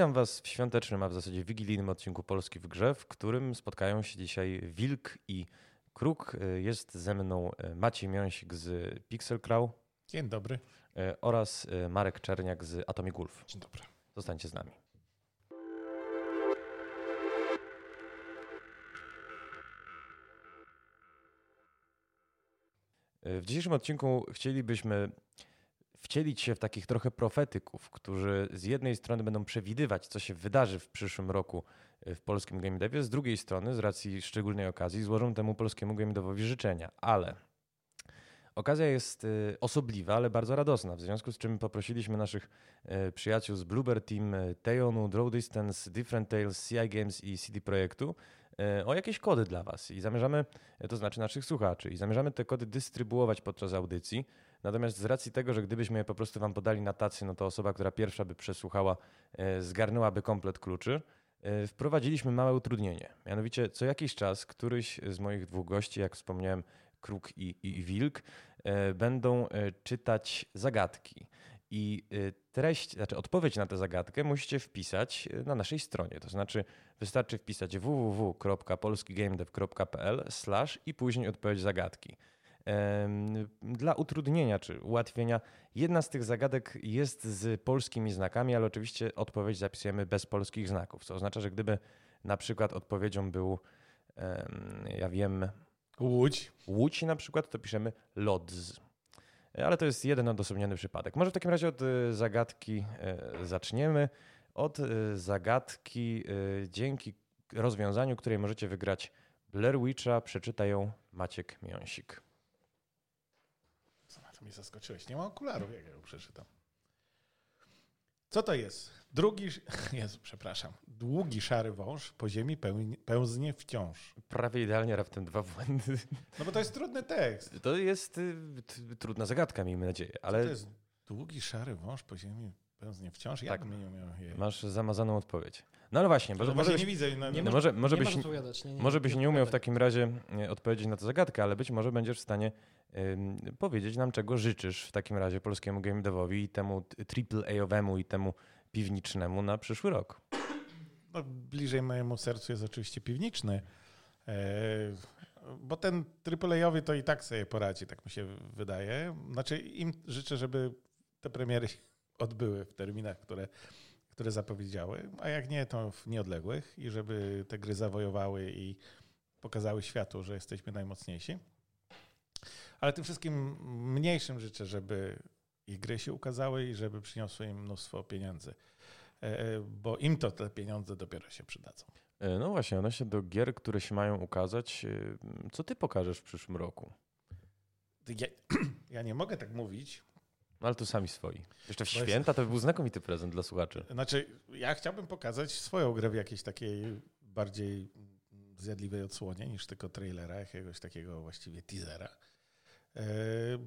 Witam Was w świątecznym, a w zasadzie wigilijnym odcinku Polski w Grze, w którym spotkają się dzisiaj Wilk i Kruk. Jest ze mną Maciej Miąsik z Pixel Crow. Dzień dobry. Oraz Marek Czerniak z Atomic Wolf. Dzień dobry. Zostańcie z nami. W dzisiejszym odcinku chcielibyśmy wcielić się w takich trochę profetyków, którzy z jednej strony będą przewidywać, co się wydarzy w przyszłym roku w polskim game devie, z drugiej strony, z racji szczególnej okazji, złożą temu polskiemu game devowi życzenia. Ale okazja jest y, osobliwa, ale bardzo radosna, w związku z czym poprosiliśmy naszych y, przyjaciół z Bluebird Team, Teonu, Draw Distance, Different Tales, CI Games i CD Projektu o jakieś kody dla Was i zamierzamy, to znaczy naszych słuchaczy, i zamierzamy te kody dystrybuować podczas audycji. Natomiast z racji tego, że gdybyśmy je po prostu Wam podali na tacy, no to osoba, która pierwsza by przesłuchała, e, zgarnęłaby komplet kluczy. E, wprowadziliśmy małe utrudnienie. Mianowicie co jakiś czas któryś z moich dwóch gości, jak wspomniałem, Kruk i, i Wilk, e, będą czytać zagadki. I treść, znaczy odpowiedź na tę zagadkę musicie wpisać na naszej stronie. To znaczy wystarczy wpisać www.polskigamedev.pl i później odpowiedź zagadki. Dla utrudnienia czy ułatwienia, jedna z tych zagadek jest z polskimi znakami, ale oczywiście odpowiedź zapisujemy bez polskich znaków, co oznacza, że gdyby na przykład odpowiedzią był, ja wiem, Łódź. Łódź na przykład, to piszemy LODZ. Ale to jest jeden odosobniony przypadek. Może w takim razie od e, zagadki e, zaczniemy. Od e, zagadki, dzięki rozwiązaniu, której możecie wygrać Blair Witcha, przeczyta ją Maciek Miąsik. Co mnie zaskoczyłeś. Nie ma okularów, jak ja ją przeczytam. Co to jest? Drugi, Jezu, przepraszam, długi szary wąż po ziemi pełznie wciąż. Prawie idealnie raptem dwa błędy. No bo to jest trudny tekst. To jest y, trudna zagadka, miejmy nadzieję. Ale... Co to jest długi szary wąż po ziemi pełznie wciąż? Jak tak. nie miał Masz zamazaną odpowiedź. No ale właśnie, bo, może byś, nie widzę. No, nie, no może, może, nie byś, nie, nie, może byś nie umiał w takim razie e, odpowiedzieć na tę zagadkę, ale być może będziesz w stanie powiedzieć nam, czego życzysz w takim razie polskiemu game devowi i temu triple-A-owemu i temu piwnicznemu na przyszły rok. No, bliżej mojemu sercu jest oczywiście piwniczny, e, bo ten AAA-owy to i tak sobie poradzi, tak mi się wydaje. Znaczy im życzę, żeby te premiery odbyły w terminach, które, które zapowiedziały, a jak nie, to w nieodległych i żeby te gry zawojowały i pokazały światu, że jesteśmy najmocniejsi. Ale tym wszystkim mniejszym życzę, żeby ich gry się ukazały i żeby przyniosły im mnóstwo pieniędzy, e, e, bo im to te pieniądze dopiero się przydadzą. E, no właśnie, odnośnie do gier, które się mają ukazać, co ty pokażesz w przyszłym roku? Ja, ja nie mogę tak mówić, no ale tu sami swoi. Jeszcze w święta to by był znakomity prezent dla słuchaczy. Znaczy, ja chciałbym pokazać swoją grę w jakiejś takiej bardziej zjadliwej odsłonie niż tylko trailera, jakiegoś takiego właściwie teasera. E,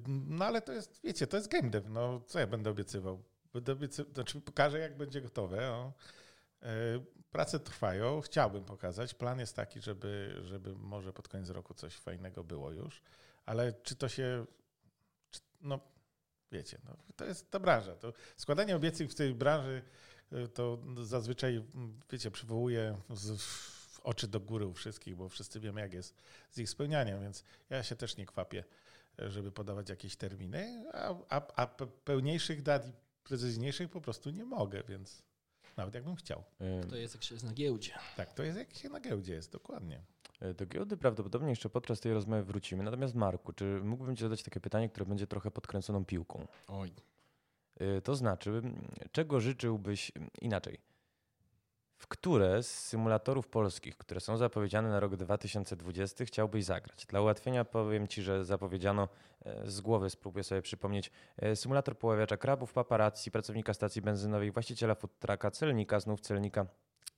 no ale to jest, wiecie, to jest game dev. No co ja będę obiecywał? Będę obiecywał, znaczy pokażę jak będzie gotowe. O. E, prace trwają, chciałbym pokazać. Plan jest taki, żeby, żeby może pod koniec roku coś fajnego było już, ale czy to się, no wiecie, no, to jest ta branża. To składanie obietnic w tej branży y, to zazwyczaj, wiecie, przywołuje z, oczy do góry u wszystkich, bo wszyscy wiemy, jak jest z ich spełnianiem, więc ja się też nie kwapię, żeby podawać jakieś terminy, a, a, a pełniejszych dat i precyzyjniejszych po prostu nie mogę, więc nawet jakbym chciał. To jest jak się jest na giełdzie. Tak, to jest jak się na giełdzie jest, dokładnie. E, do giełdy prawdopodobnie jeszcze podczas tej rozmowy wrócimy. Natomiast Marku, czy mógłbym Ci zadać takie pytanie, które będzie trochę podkręconą piłką? Oj. E, to znaczy, czego życzyłbyś inaczej? W które z symulatorów polskich, które są zapowiedziane na rok 2020, chciałbyś zagrać? Dla ułatwienia powiem Ci, że zapowiedziano e, z głowy, spróbuję sobie przypomnieć, symulator poławiacza krabów, paparazzi, pracownika stacji benzynowej, właściciela food trucka, celnika, znów celnika,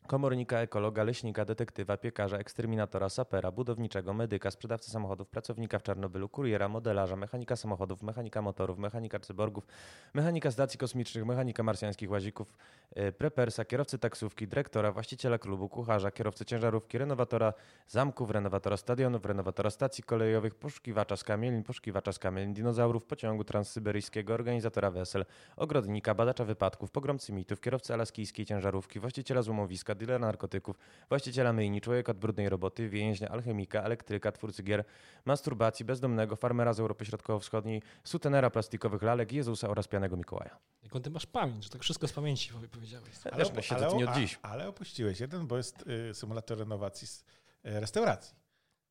komornika, ekologa, leśnika, detektywa, piekarza, eksterminatora, sapera, budowniczego, medyka, sprzedawcy samochodów, pracownika w Czarnobylu, kuriera, modelarza, mechanika samochodów, mechanika motorów, mechanika cyborgów, mechanika stacji kosmicznych, mechanika marsjańskich łazików, e, prepersa, kierowcy taksówki, dyrektora, właściciela klubu, kucharza, kierowcy ciężarówki, renowatora zamków, renowatora stadionów, renowatora stacji kolejowych, poszukiwacza skamielin, poszukiwacza skamielin, dinozaurów, pociągu transsyberyjskiego, organizatora wesel, ogrodnika, badacza wypadków, pogromcy mitów, kierowcy alaskijskiej ciężarówki, właściciela złomowiska, dealera narkotyków, właściciela myjni, człowieka od brudnej roboty, więźnia, alchemika, elektryka, twórcy gier, masturbacji, bezdomnego, farmera z Europy Środkowo-Wschodniej, sutenera plastikowych lalek, Jezusa oraz pianego Mikołaja. Jaką ty masz pamięć, że tak wszystko z pamięci powiedziałeś. Ale, Wiesz, siedzę tu nie od dziś. Ale, ale opuściłeś jeden, bo jest y, symulator renowacji z y, restauracji.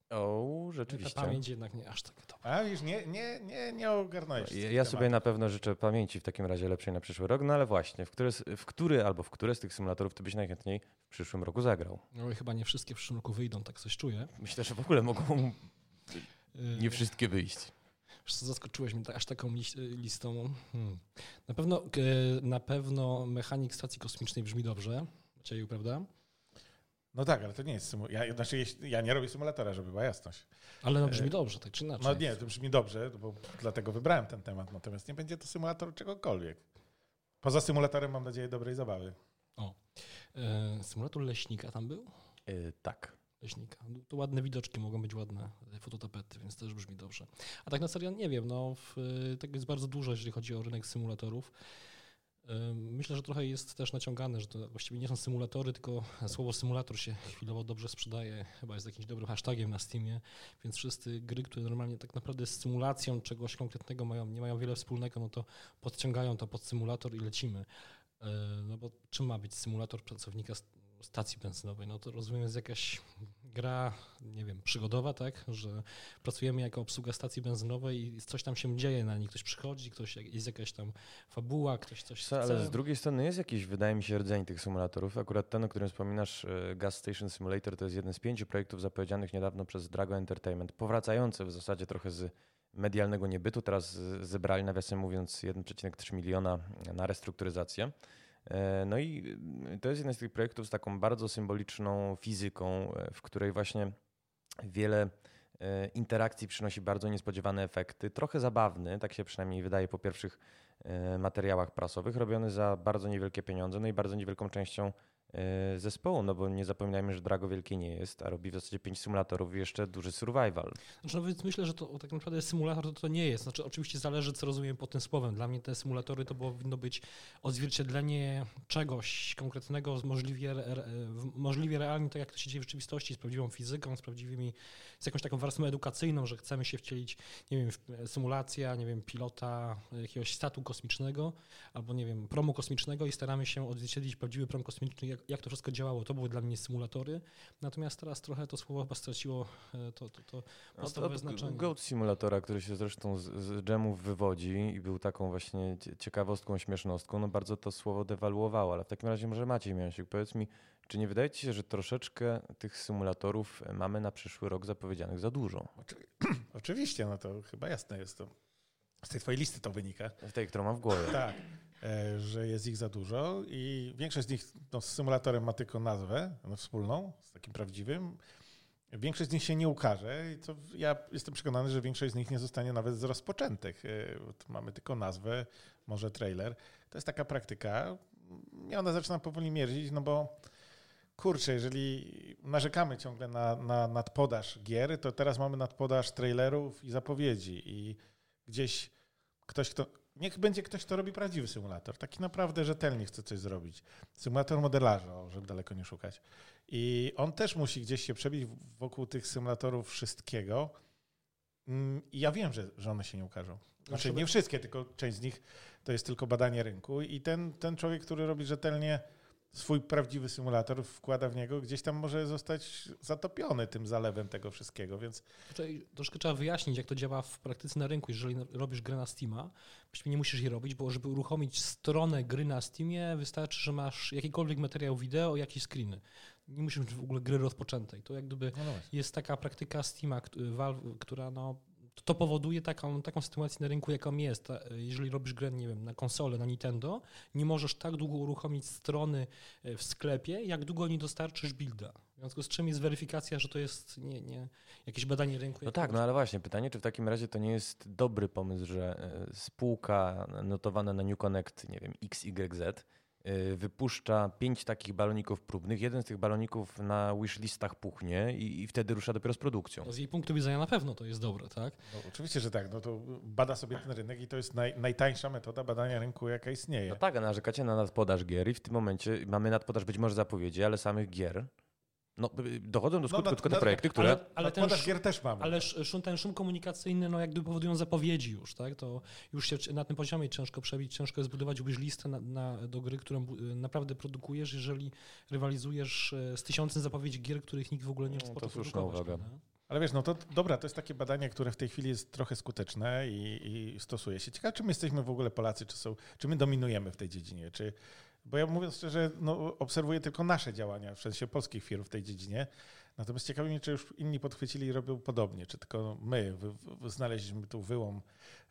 O, rzeczywiście. Ta pamięć jednak nie aż tak dobra. A wiesz, nie, nie, nie, nie ogarnąłeś. Ja, ja sobie na pewno życzę pamięci w takim razie lepszej na przyszły rok, no ale właśnie, w który, w który albo w które z tych symulatorów ty byś najchętniej w przyszłym roku zagrał? No i chyba nie wszystkie w przyszłym roku wyjdą, tak coś czuję. Myślę, że w ogóle mogą nie wszystkie wyjść. Zaskoczyłeś mnie aż taką listą. Hmm. Na, pewno, na pewno mechanik stacji kosmicznej brzmi dobrze, Macieju, prawda? No tak, ale to nie jest symulator. Ja, znaczy, ja nie robię symulatora, żeby była jasność. Ale no brzmi dobrze, tak czy inaczej. No nie, to brzmi dobrze, bo dlatego wybrałem ten temat. Natomiast nie będzie to symulator czegokolwiek. Poza symulatorem mam nadzieję dobrej zabawy. O. E, symulator leśnika tam był? E, tak. Leśnika. No, to ładne widoczki, mogą być ładne fototapety, więc też brzmi dobrze. A tak na serio nie wiem, no w, tego jest bardzo dużo, jeżeli chodzi o rynek symulatorów. Myślę, że trochę jest też naciągane, że to właściwie nie są symulatory, tylko słowo symulator się chwilowo dobrze sprzedaje, chyba jest jakimś dobrym hashtagiem na Steamie, więc wszyscy gry, które normalnie tak naprawdę z symulacją czegoś konkretnego mają, nie mają wiele wspólnego, no to podciągają to pod symulator i lecimy. No bo czym ma być symulator pracownika stacji benzynowej? No to rozumiem jest jakaś gra, nie wiem, przygodowa, tak, że pracujemy jako obsługa stacji benzynowej i coś tam się dzieje na niej, ktoś przychodzi, ktoś, jest jakaś tam fabuła, ktoś coś Co, Ale z drugiej strony jest jakiś, wydaje mi się, rdzeń tych symulatorów. Akurat ten, o którym wspominasz, e, Gas Station Simulator, to jest jeden z pięciu projektów zapowiedzianych niedawno przez Drago Entertainment, powracający w zasadzie trochę z medialnego niebytu. Teraz zebrali, nawiasem mówiąc, 1,3 miliona na restrukturyzację. E, no i y, to jest jeden z tych projektów z taką bardzo symboliczną fizyką, e, w której właśnie wiele e, interakcji przynosi bardzo niespodziewane efekty. Trochę zabawny, tak się przynajmniej wydaje po pierwszych materiałach prasowych, robiony za bardzo niewielkie pieniądze, no i bardzo niewielką częścią zespołu, no bo nie zapominajmy, że Drago wielkie nie jest, a robi w zasadzie pięć symulatorów i jeszcze duży survival. Znaczy, no więc myślę, że to tak naprawdę symulator to, to nie jest. Znaczy, oczywiście zależy, co rozumiem pod tym słowem. Dla mnie te symulatory to powinno być odzwierciedlenie czegoś konkretnego, możliwie, re, możliwie realnie, tak jak to się dzieje w rzeczywistości, z prawdziwą fizyką, z prawdziwymi, z jakąś taką warstwą edukacyjną, że chcemy się wcielić, nie wiem, w symulacja, nie wiem, pilota jakiegoś statu kosmicznego, albo nie wiem, promu kosmicznego i staramy się odzwierciedlić prawdziwy prom kosmiczny, jak, jak to wszystko działało. To były dla mnie symulatory. Natomiast teraz trochę to słowo chyba straciło e, to, to, to podstawowe znaczenie. Goat Simulatora, który się zresztą z, z dżemów wywodzi i był taką właśnie ciekawostką, śmiesznostką, no bardzo to słowo dewaluowało. Ale w takim razie może Maciej Miąsik, powiedz mi, czy nie wydaje ci się, że troszeczkę tych symulatorów mamy na przyszły rok zapowiedzianych za dużo? Oczywiście, no to chyba jasne jest to. Z tej twojej listy to wynika. Z tej, którą mam w głowie. Tak. E, że jest ich za dużo i większość z nich no, z symulatorem ma tylko nazwę no, wspólną, z takim prawdziwym. Większość z nich się nie ukaże i co ja jestem przekonany, że większość z nich nie zostanie nawet z rozpoczętych. E, mamy tylko nazwę, może trailer. To jest taka praktyka. Mnie ona zaczyna powoli mierzić, no bo kurczę, jeżeli narzekamy ciągle na, na nadpodaż gier, to teraz mamy nadpodaż trailerów i zapowiedzi i gdzieś ktoś, kto Niech będzie ktoś, kto robi prawdziwy symulator. Taki naprawdę rzetelnie chce coś zrobić. Symulator modelarza, żeby daleko nie szukać. I on też musi gdzieś się przebić wokół tych symulatorów wszystkiego. Mm, I ja wiem, że, że one się nie ukażą. Znaczy nie wszystkie, tylko część z nich to jest tylko badanie rynku. I ten, ten człowiek, który robi rzetelnie swój prawdziwy symulator, wkłada w niego, gdzieś tam może zostać zatopiony tym zalewem tego wszystkiego, więc... Tutaj troszkę trzeba wyjaśnić, jak to działa w praktyce na rynku. Jeżeli robisz grę na Steama, właściwie nie musisz jej robić, bo żeby uruchomić stronę gry na Steamie, wystarczy, że masz jakikolwiek materiał wideo, jakieś screeny. Nie musisz mieć w ogóle gry rozpoczętej. To jak gdyby no jest taka praktyka Steama, Valve, która no, to powoduje taką, taką sytuację na rynku, jaką jest. Jeżeli robisz grę, nie wiem, na konsolę, na Nintendo, nie możesz tak długo uruchomić strony w sklepie, jak długo nie dostarczysz builda. W związku z czym jest weryfikacja, że to jest nie, nie, jakieś badanie rynku. No tak, no ale właśnie pytanie, czy w takim razie to nie jest dobry pomysł, że e, spółka notowana na New Connect, nie wiem, XYZ, e, wypuszcza pięć takich baloników próbnych, jeden z tych baloników na wishlistach puchnie i, i wtedy rusza dopiero z produkcją. No z jej punktu widzenia na pewno to jest dobre, tak? No, oczywiście, że tak. No to bada sobie ten rynek i to jest naj, najtańsza metoda badania rynku, jaka istnieje. No tak, a narzekacie na nadpodaż gier i w tym momencie mamy nadpodaż być może zapowiedzi, ale samych gier no, y, dochodzą do no, skutku no, tylko te no, projekty, które... Ale, ale ten, gier też mamy. Ale szum, ten szum komunikacyjny, no jakby powodują zapowiedzi już, tak? To już się na tym poziomie ciężko przebić, ciężko jest budować listę na, na, do gry, którą y, naprawdę produkujesz, jeżeli rywalizujesz y, z tysiącem zapowiedzi gier, których nikt w ogóle nie chce no, To słuszna uwaga. Ale wiesz, no to dobra, to jest takie badanie, które w tej chwili jest trochę skuteczne i, i stosuje się. Ciekawe, czy my jesteśmy w ogóle Polacy, czy, są, czy my dominujemy w tej dziedzinie, czy bo ja mówiąc szczerze, no, obserwuję tylko nasze działania, w sensie polskich firm w tej dziedzinie. Natomiast ciekawi mnie, czy już inni podchwycili i robią podobnie, czy tylko my wy, wy, znaleźliśmy tu wyłom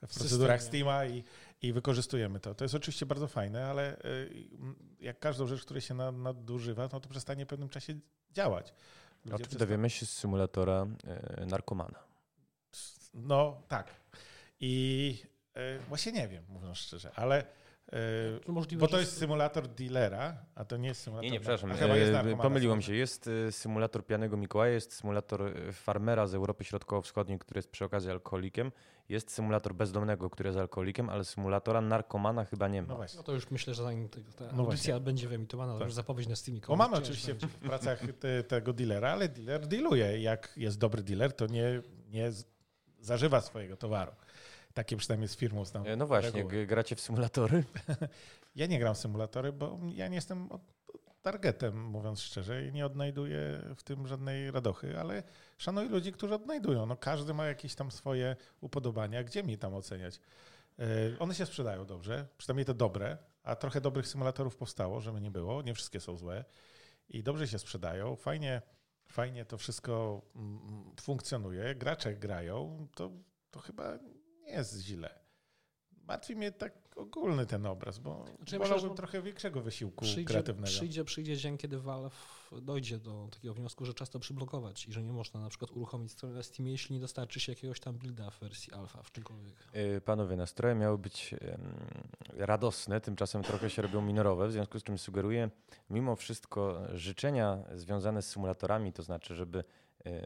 w procedurach Steama i, i wykorzystujemy to. To jest oczywiście bardzo fajne, ale y, jak każdą rzecz, której się nadużywa, no to przestanie w pewnym czasie działać. Ludzie czy dowiemy się z symulatora y, narkomana? No tak. I y, właśnie nie wiem, mówiąc szczerze, ale możliwe, bo to jest symulator dealera, a to nie jest symulator. Nie, nie, przepraszam. Yy, pomyliło mi się. Jest y, symulator pijanego Mikołaja, jest symulator y, farmera z Europy Środkowo-Wschodniej, który jest przy okazji alkoholikiem. Jest symulator bezdomnego, który jest alkoholikiem, ale symulatora narkomana chyba nie ma. No, właśnie. no to już myślę, że zanim ta no audycja będzie wyemitowana, to tak. już zapowiedź na Steamie. Bo mamy oczywiście w pracach te, tego dealera, ale dealer dealuje. Jak jest dobry dealer, to nie, nie zażywa swojego towaru. Takie przynajmniej z firmą znam. No właśnie, reguły. gracie w symulatory? ja nie gram w symulatory, bo ja nie jestem targetem, mówiąc szczerze, i nie odnajduję w tym żadnej radochy, ale szanuję ludzi, którzy odnajdują. No, każdy ma jakieś tam swoje upodobania. Gdzie mi tam oceniać? E, one się sprzedają dobrze, przynajmniej te dobre, a trochę dobrych symulatorów powstało, żeby nie było. Nie wszystkie są złe i dobrze się sprzedają. Fajnie, fajnie to wszystko mm, funkcjonuje. Gracze grają, to, to chyba nie jest źle. Martwi mnie tak ogólny ten obraz, bo znaczy, wolałbym myślę, trochę większego wysiłku przyjdzie, kreatywnego. Przyjdzie, przyjdzie dzień, kiedy Valve dojdzie do takiego wniosku, że czas to przyblokować i że nie można na przykład uruchomić strony na Steamie, jeśli nie dostarczy się jakiegoś tam builda w wersji alfa, w czymkolwiek. Y, panowie, nastroje miały być radosne, tymczasem trochę się robią minorowe, w związku z czym sugeruję mimo wszystko życzenia związane z symulatorami, to znaczy, żeby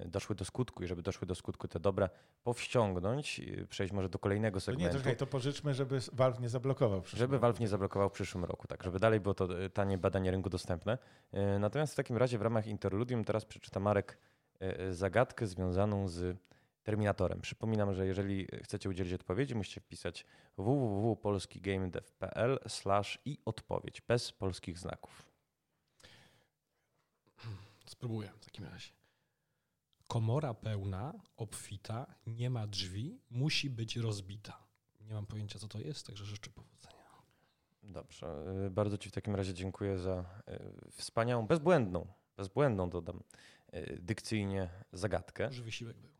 doszły do skutku i żeby doszły do skutku te dobra powściągnąć, przejść może do kolejnego segmentu. To nie, to pożyczmy, żeby Valve nie zablokował. Żeby roku. Valve nie zablokował w przyszłym roku, tak, żeby dalej było to y, tanie badanie rynku dostępne. Y, natomiast w takim razie w ramach Interludium teraz przeczyta Marek zagadkę związaną z Terminatorem. Przypominam, że jeżeli chcecie udzielić odpowiedzi, musicie wpisać www.polskigamedev.pl i odpowiedź bez polskich znaków. Spróbuję w takim razie. Komora pełna, obfita, nie ma drzwi, musi być rozbita. Nie mam pojęcia, co to jest, także życzę powodzenia. Dobrze. Y, bardzo Ci w takim razie dziękuję za y, wspaniałą, bezbłędną, bezbłędną dodam, y, dykcyjnie zagadkę. Duży wysiłek był.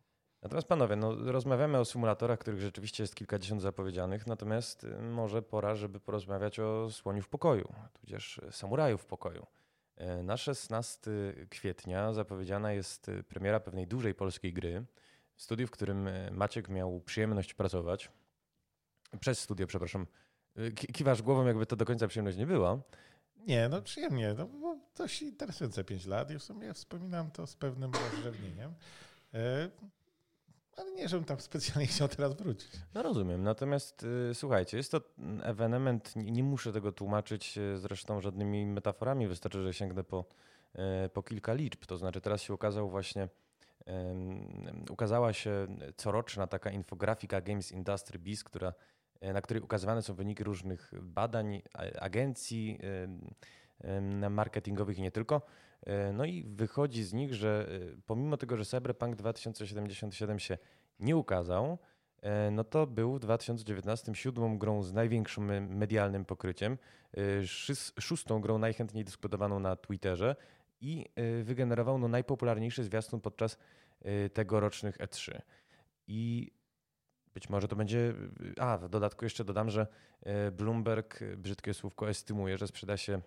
Natomiast panowie, no, rozmawiamy o symulatorach, których rzeczywiście jest kilkadziesiąt zapowiedzianych, natomiast może pora, żeby porozmawiać o słoniu w pokoju, tudzież samuraju w pokoju. E, na 16 kwietnia zapowiedziana jest e, premiera pewnej dużej polskiej gry. Studiu, w którym e, Maciek miał przyjemność pracować. Przez studio, przepraszam. Kiwasz głową, jakby to do końca przyjemność nie była. Nie, no przyjemnie. No, bo dość interesujące 5 lat i w sumie wspominam to z pewnym rozrzewnieniem. Ale nie, żebym tam specjalnie chciał teraz wrócić. No rozumiem. Natomiast y, słuchajcie, jest to ewenement, nie, nie, muszę tego tłumaczyć y, zresztą żadnymi metaforami, wystarczy, że sięgnę po, y, po kilka liczb. To znaczy teraz się ukazał właśnie y, ukazała się coroczna taka infografika Games Industry Biz, która, y, na której ukazywane są wyniki różnych badań, agencji marketingowych i nie tylko. E, no i wychodzi z nich, że e, pomimo tego, że Cyberpunk 2077 się nie ukazał, e, no to był w 2019 siódmą grą z największym medialnym pokryciem, szóstą grą najchętniej dyskutowaną na Twitterze i wygenerował no najpopularniejszy zwiastun podczas tegorocznych E3. I być może to będzie. A, w dodatku jeszcze dodam, że Bloomberg, brzydkie słówko, estymuje, że sprzeda się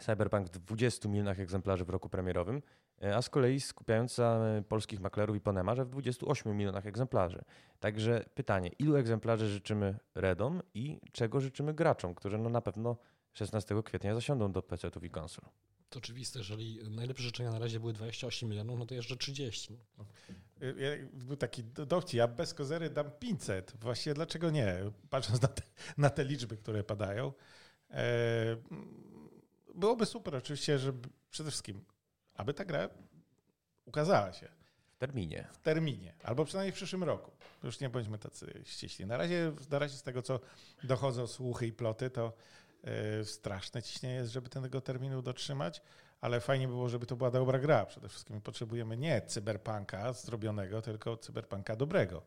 Cyberpunk w 20 milionach egzemplarzy w roku premierowym, e, a z kolei skupiająca polskich maklerów i Ponema, że w 28 milionach egzemplarzy. Także pytanie, ilu egzemplarzy życzymy Redom i czego życzymy graczom, którzy no na pewno 16 kwietnia zasiądą do PC-ów i konsol? To oczywiste, jeżeli najlepsze życzenia na razie były 28 milionów, no to jeszcze 30. Był taki dowcip, ja bez kozery dam 500. Właściwie dlaczego nie? Patrząc na te, na te liczby, które padają. E, byłoby super oczywiście, żeby przede wszystkim, aby ta gra ukazała się. W terminie. W terminie, albo przynajmniej w przyszłym roku. Już nie bądźmy tacy ściśli. Na razie, na razie z tego, co dochodzą słuchy i ploty, to yy, straszne ciśnienie jest, żeby tego terminu dotrzymać, ale fajnie było, żeby to była dobra gra. Przede wszystkim potrzebujemy nie cyberpunka zrobionego, tylko cyberpunka dobrego,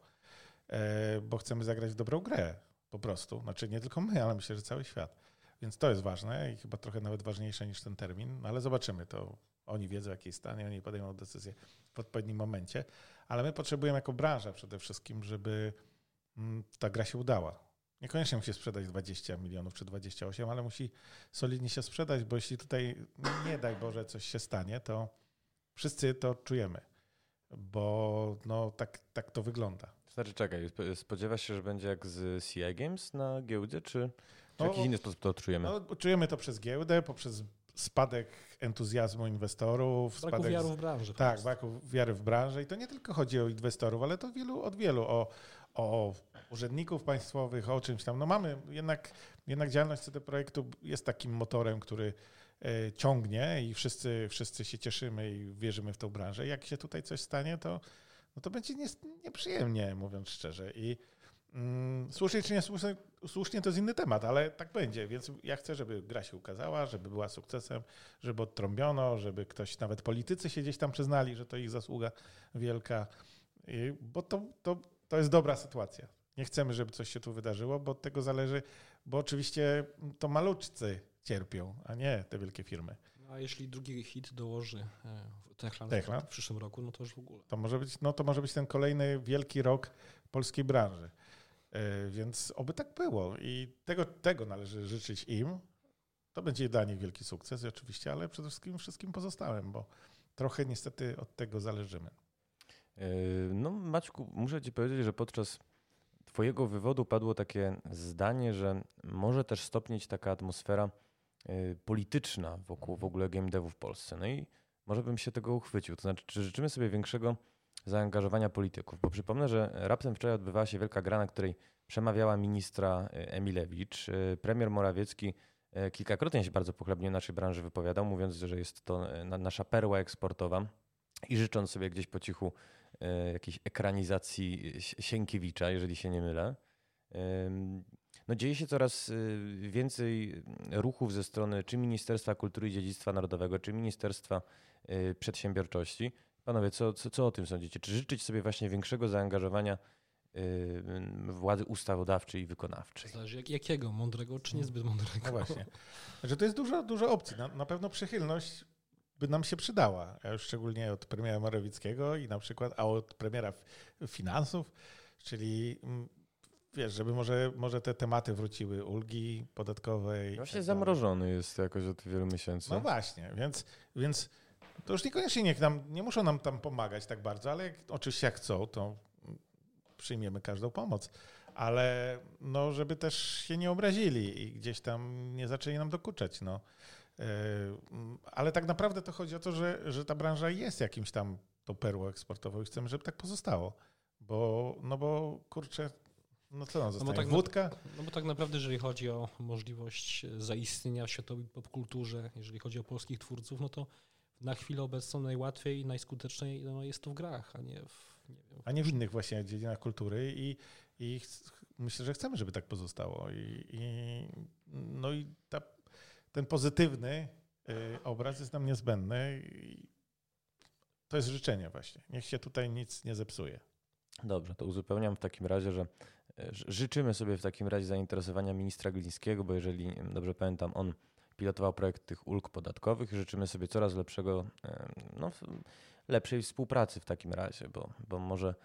yy, bo chcemy zagrać w dobrą grę po prostu. Znaczy nie tylko my, ale myślę, że cały świat. Więc to jest ważne i chyba trochę nawet ważniejsze niż ten termin, no ale zobaczymy to. Oni wiedzą, jaki jest stan i oni podejmą decyzję w odpowiednim momencie. Ale my potrzebujemy jako branża przede wszystkim, żeby mm, ta gra się udała. Niekoniecznie musi sprzedać 20 milionów czy 28, ale musi solidnie się sprzedać, bo jeśli tutaj nie daj Boże coś się stanie, to wszyscy to czujemy, bo no, tak, tak to wygląda. Znaczy, czekaj, spodziewasz się, że będzie jak z CI Games na giełdzie, czy, czy w jakiś inny sposób to odczujemy? No, czujemy to przez giełdę, poprzez spadek entuzjazmu inwestorów. Braku spadek, wiary w branży. Tak, braku wiary w branżę i to nie tylko chodzi o inwestorów, ale to wielu, od wielu, o, o urzędników państwowych, o czymś tam. No mamy jednak, jednak działalność CD Projektu jest takim motorem, który e, ciągnie i wszyscy, wszyscy się cieszymy i wierzymy w tą branżę. Jak się tutaj coś stanie, to, no to będzie nieprzyjemnie, mówiąc szczerze. I słusznie czy nie słusznie, słusznie to jest inny temat, ale tak będzie. Więc ja chcę, żeby gra się ukazała, żeby była sukcesem, żeby odtrąbiono, żeby ktoś, nawet politycy się gdzieś tam przyznali, że to ich zasługa wielka. Bo to, to, to jest dobra sytuacja. Nie chcemy, żeby coś się tu wydarzyło, bo od tego zależy, bo oczywiście to maluczcy cierpią, a nie te wielkie firmy. No, a jeśli drugi hit dołoży e, Techland, Techland? w przyszłym roku, no to już w ogóle. To może być, no to może być ten kolejny wielki rok polskiej branży. E, więc oby tak było i tego, tego należy życzyć im. To będzie dla nich wielki sukces oczywiście, ale przede wszystkim wszystkim pozostałym, bo trochę niestety od tego zależymy. E, no Maćku, muszę ci powiedzieć, że podczas twojego wywodu padło takie zdanie, że może też stopnieć taka atmosfera e, polityczna wokół w ogóle game devu w Polsce. No i może bym się tego uchwycił. To znaczy, czy życzymy sobie większego zaangażowania polityków. Bo przypomnę, że raptem wczoraj odbywała się wielka gra, na której przemawiała ministra e, Emilewicz. E, premier Morawiecki e, kilkakrotnie się bardzo pochlebnie naszej branży wypowiadał, mówiąc, że jest to nasza perła eksportowa i życząc sobie gdzieś po cichu jakiejś ekranizacji Sienkiewicza, jeżeli się nie mylę. No dzieje się coraz więcej ruchów ze strony czy Ministerstwa Kultury i Dziedzictwa Narodowego, czy Ministerstwa Przedsiębiorczości, Panowie, co, co, co o tym sądzicie? Czy życzyć sobie właśnie większego zaangażowania yy, władzy ustawodawczej i wykonawczej? Zależy jak, jakiego, mądrego czy niezbyt mądrego. No właśnie. Że to jest dużo, dużo opcji. Na, na pewno przychylność by nam się przydała. Ja już szczególnie od premiera Morawieckiego i na przykład, a od premiera finansów, czyli mm, wiesz, żeby może, może te tematy wróciły, ulgi podatkowej. Właśnie tak zamrożony jest jakoś od wielu miesięcy. No właśnie, więc, więc to już niekoniecznie niech nam, nie muszą nam tam pomagać tak bardzo, ale jak, oczywiście jak chcą, to przyjmiemy każdą pomoc. Ale no, żeby też się nie obrazili i gdzieś tam nie zaczęli nam dokuczać. No. E, ale tak naprawdę to chodzi o to, że, że ta branża jest jakimś tam tą perłą eksportową i chcemy, żeby tak pozostało. Bo, no bo kurczę, no co nam? No bo tak Wódka? no bo tak naprawdę, jeżeli chodzi o możliwość zaistnienia w światowej popkulturze, jeżeli chodzi o polskich twórców, no to na chwilę obecną najłatwiej i najskuteczniej no, jest to w grach, a nie w, nie wiem, a nie w innych właśnie dziedzinach kultury i, i myślę, że chcemy, żeby tak pozostało. I, i no i ta, ten pozytywny y, obraz jest nam niezbędny i to jest życzenie właśnie. Niech się tutaj nic nie zepsuje. Dobrze, to uzupełniam w takim razie, że życzymy sobie w takim razie zainteresowania ministra Glińskiego, bo jeżeli dobrze pamiętam, on pilotował projekt tych ulg podatkowych. Życzymy sobie coraz lepszego, no, lepszej współpracy w takim razie, bo, bo może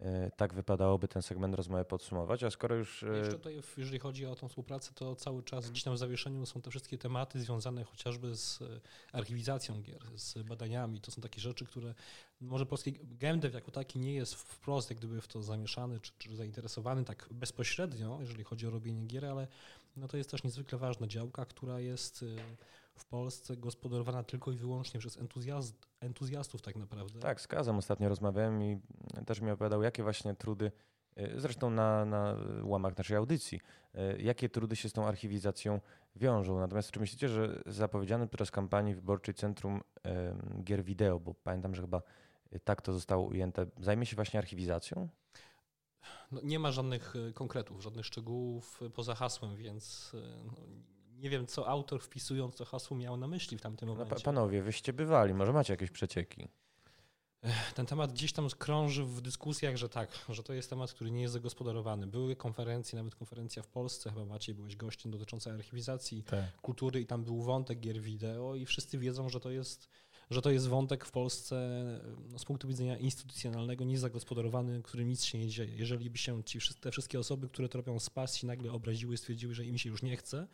E, tak wypadałoby ten segment rozmowy podsumować, a skoro już... E, Jeszcze tutaj, jeżeli chodzi o tą współpracę, to cały czas gdzieś tam w zawieszeniu są te wszystkie tematy związane chociażby z e, archiwizacją gier, z badaniami. To są takie rzeczy, które może polski game dev jako taki nie jest wprost jak gdyby w to zamieszany czy, czy zainteresowany tak bezpośrednio, jeżeli chodzi o robienie gier, ale no to jest też niezwykle ważna działka, która jest w Polsce gospodarowana tylko i wyłącznie przez entuzjastów tak naprawdę. Tak, z Kazem ostatnio rozmawiałem i też mi opowiadał, jakie właśnie trudy, y, zresztą na, na łamach naszej audycji, y, jakie trudy się z tą archiwizacją wiążą. Natomiast czy myślicie, że zapowiedziane podczas kampanii wyborczej Centrum Gier Wideo, bo pamiętam, że chyba tak to zostało ujęte, zajmie się właśnie archiwizacją? No, nie ma żadnych y, konkretów, żadnych szczegółów poza hasłem, więc no, nie wiem, co autor wpisując to hasło miał na myśli w tamtym no, momencie. No, panowie, wyście bywali, może macie jakieś przecieki? Ten temat gdzieś tam krąży w dyskusjach, że tak, że to jest temat, który nie jest zagospodarowany. Były konferencje, nawet konferencja w Polsce, chyba Maciej byłeś gościem dotycząca archiwizacji tak. kultury i tam był wątek gier wideo i wszyscy wiedzą, że to jest, że to jest wątek w Polsce no, z punktu widzenia instytucjonalnego niezagospodarowany, który nic się nie dzieje. Jeżeli by się ci, te wszystkie osoby, które to robią z pasji nagle obraziły, stwierdziły, że im się już nie chce,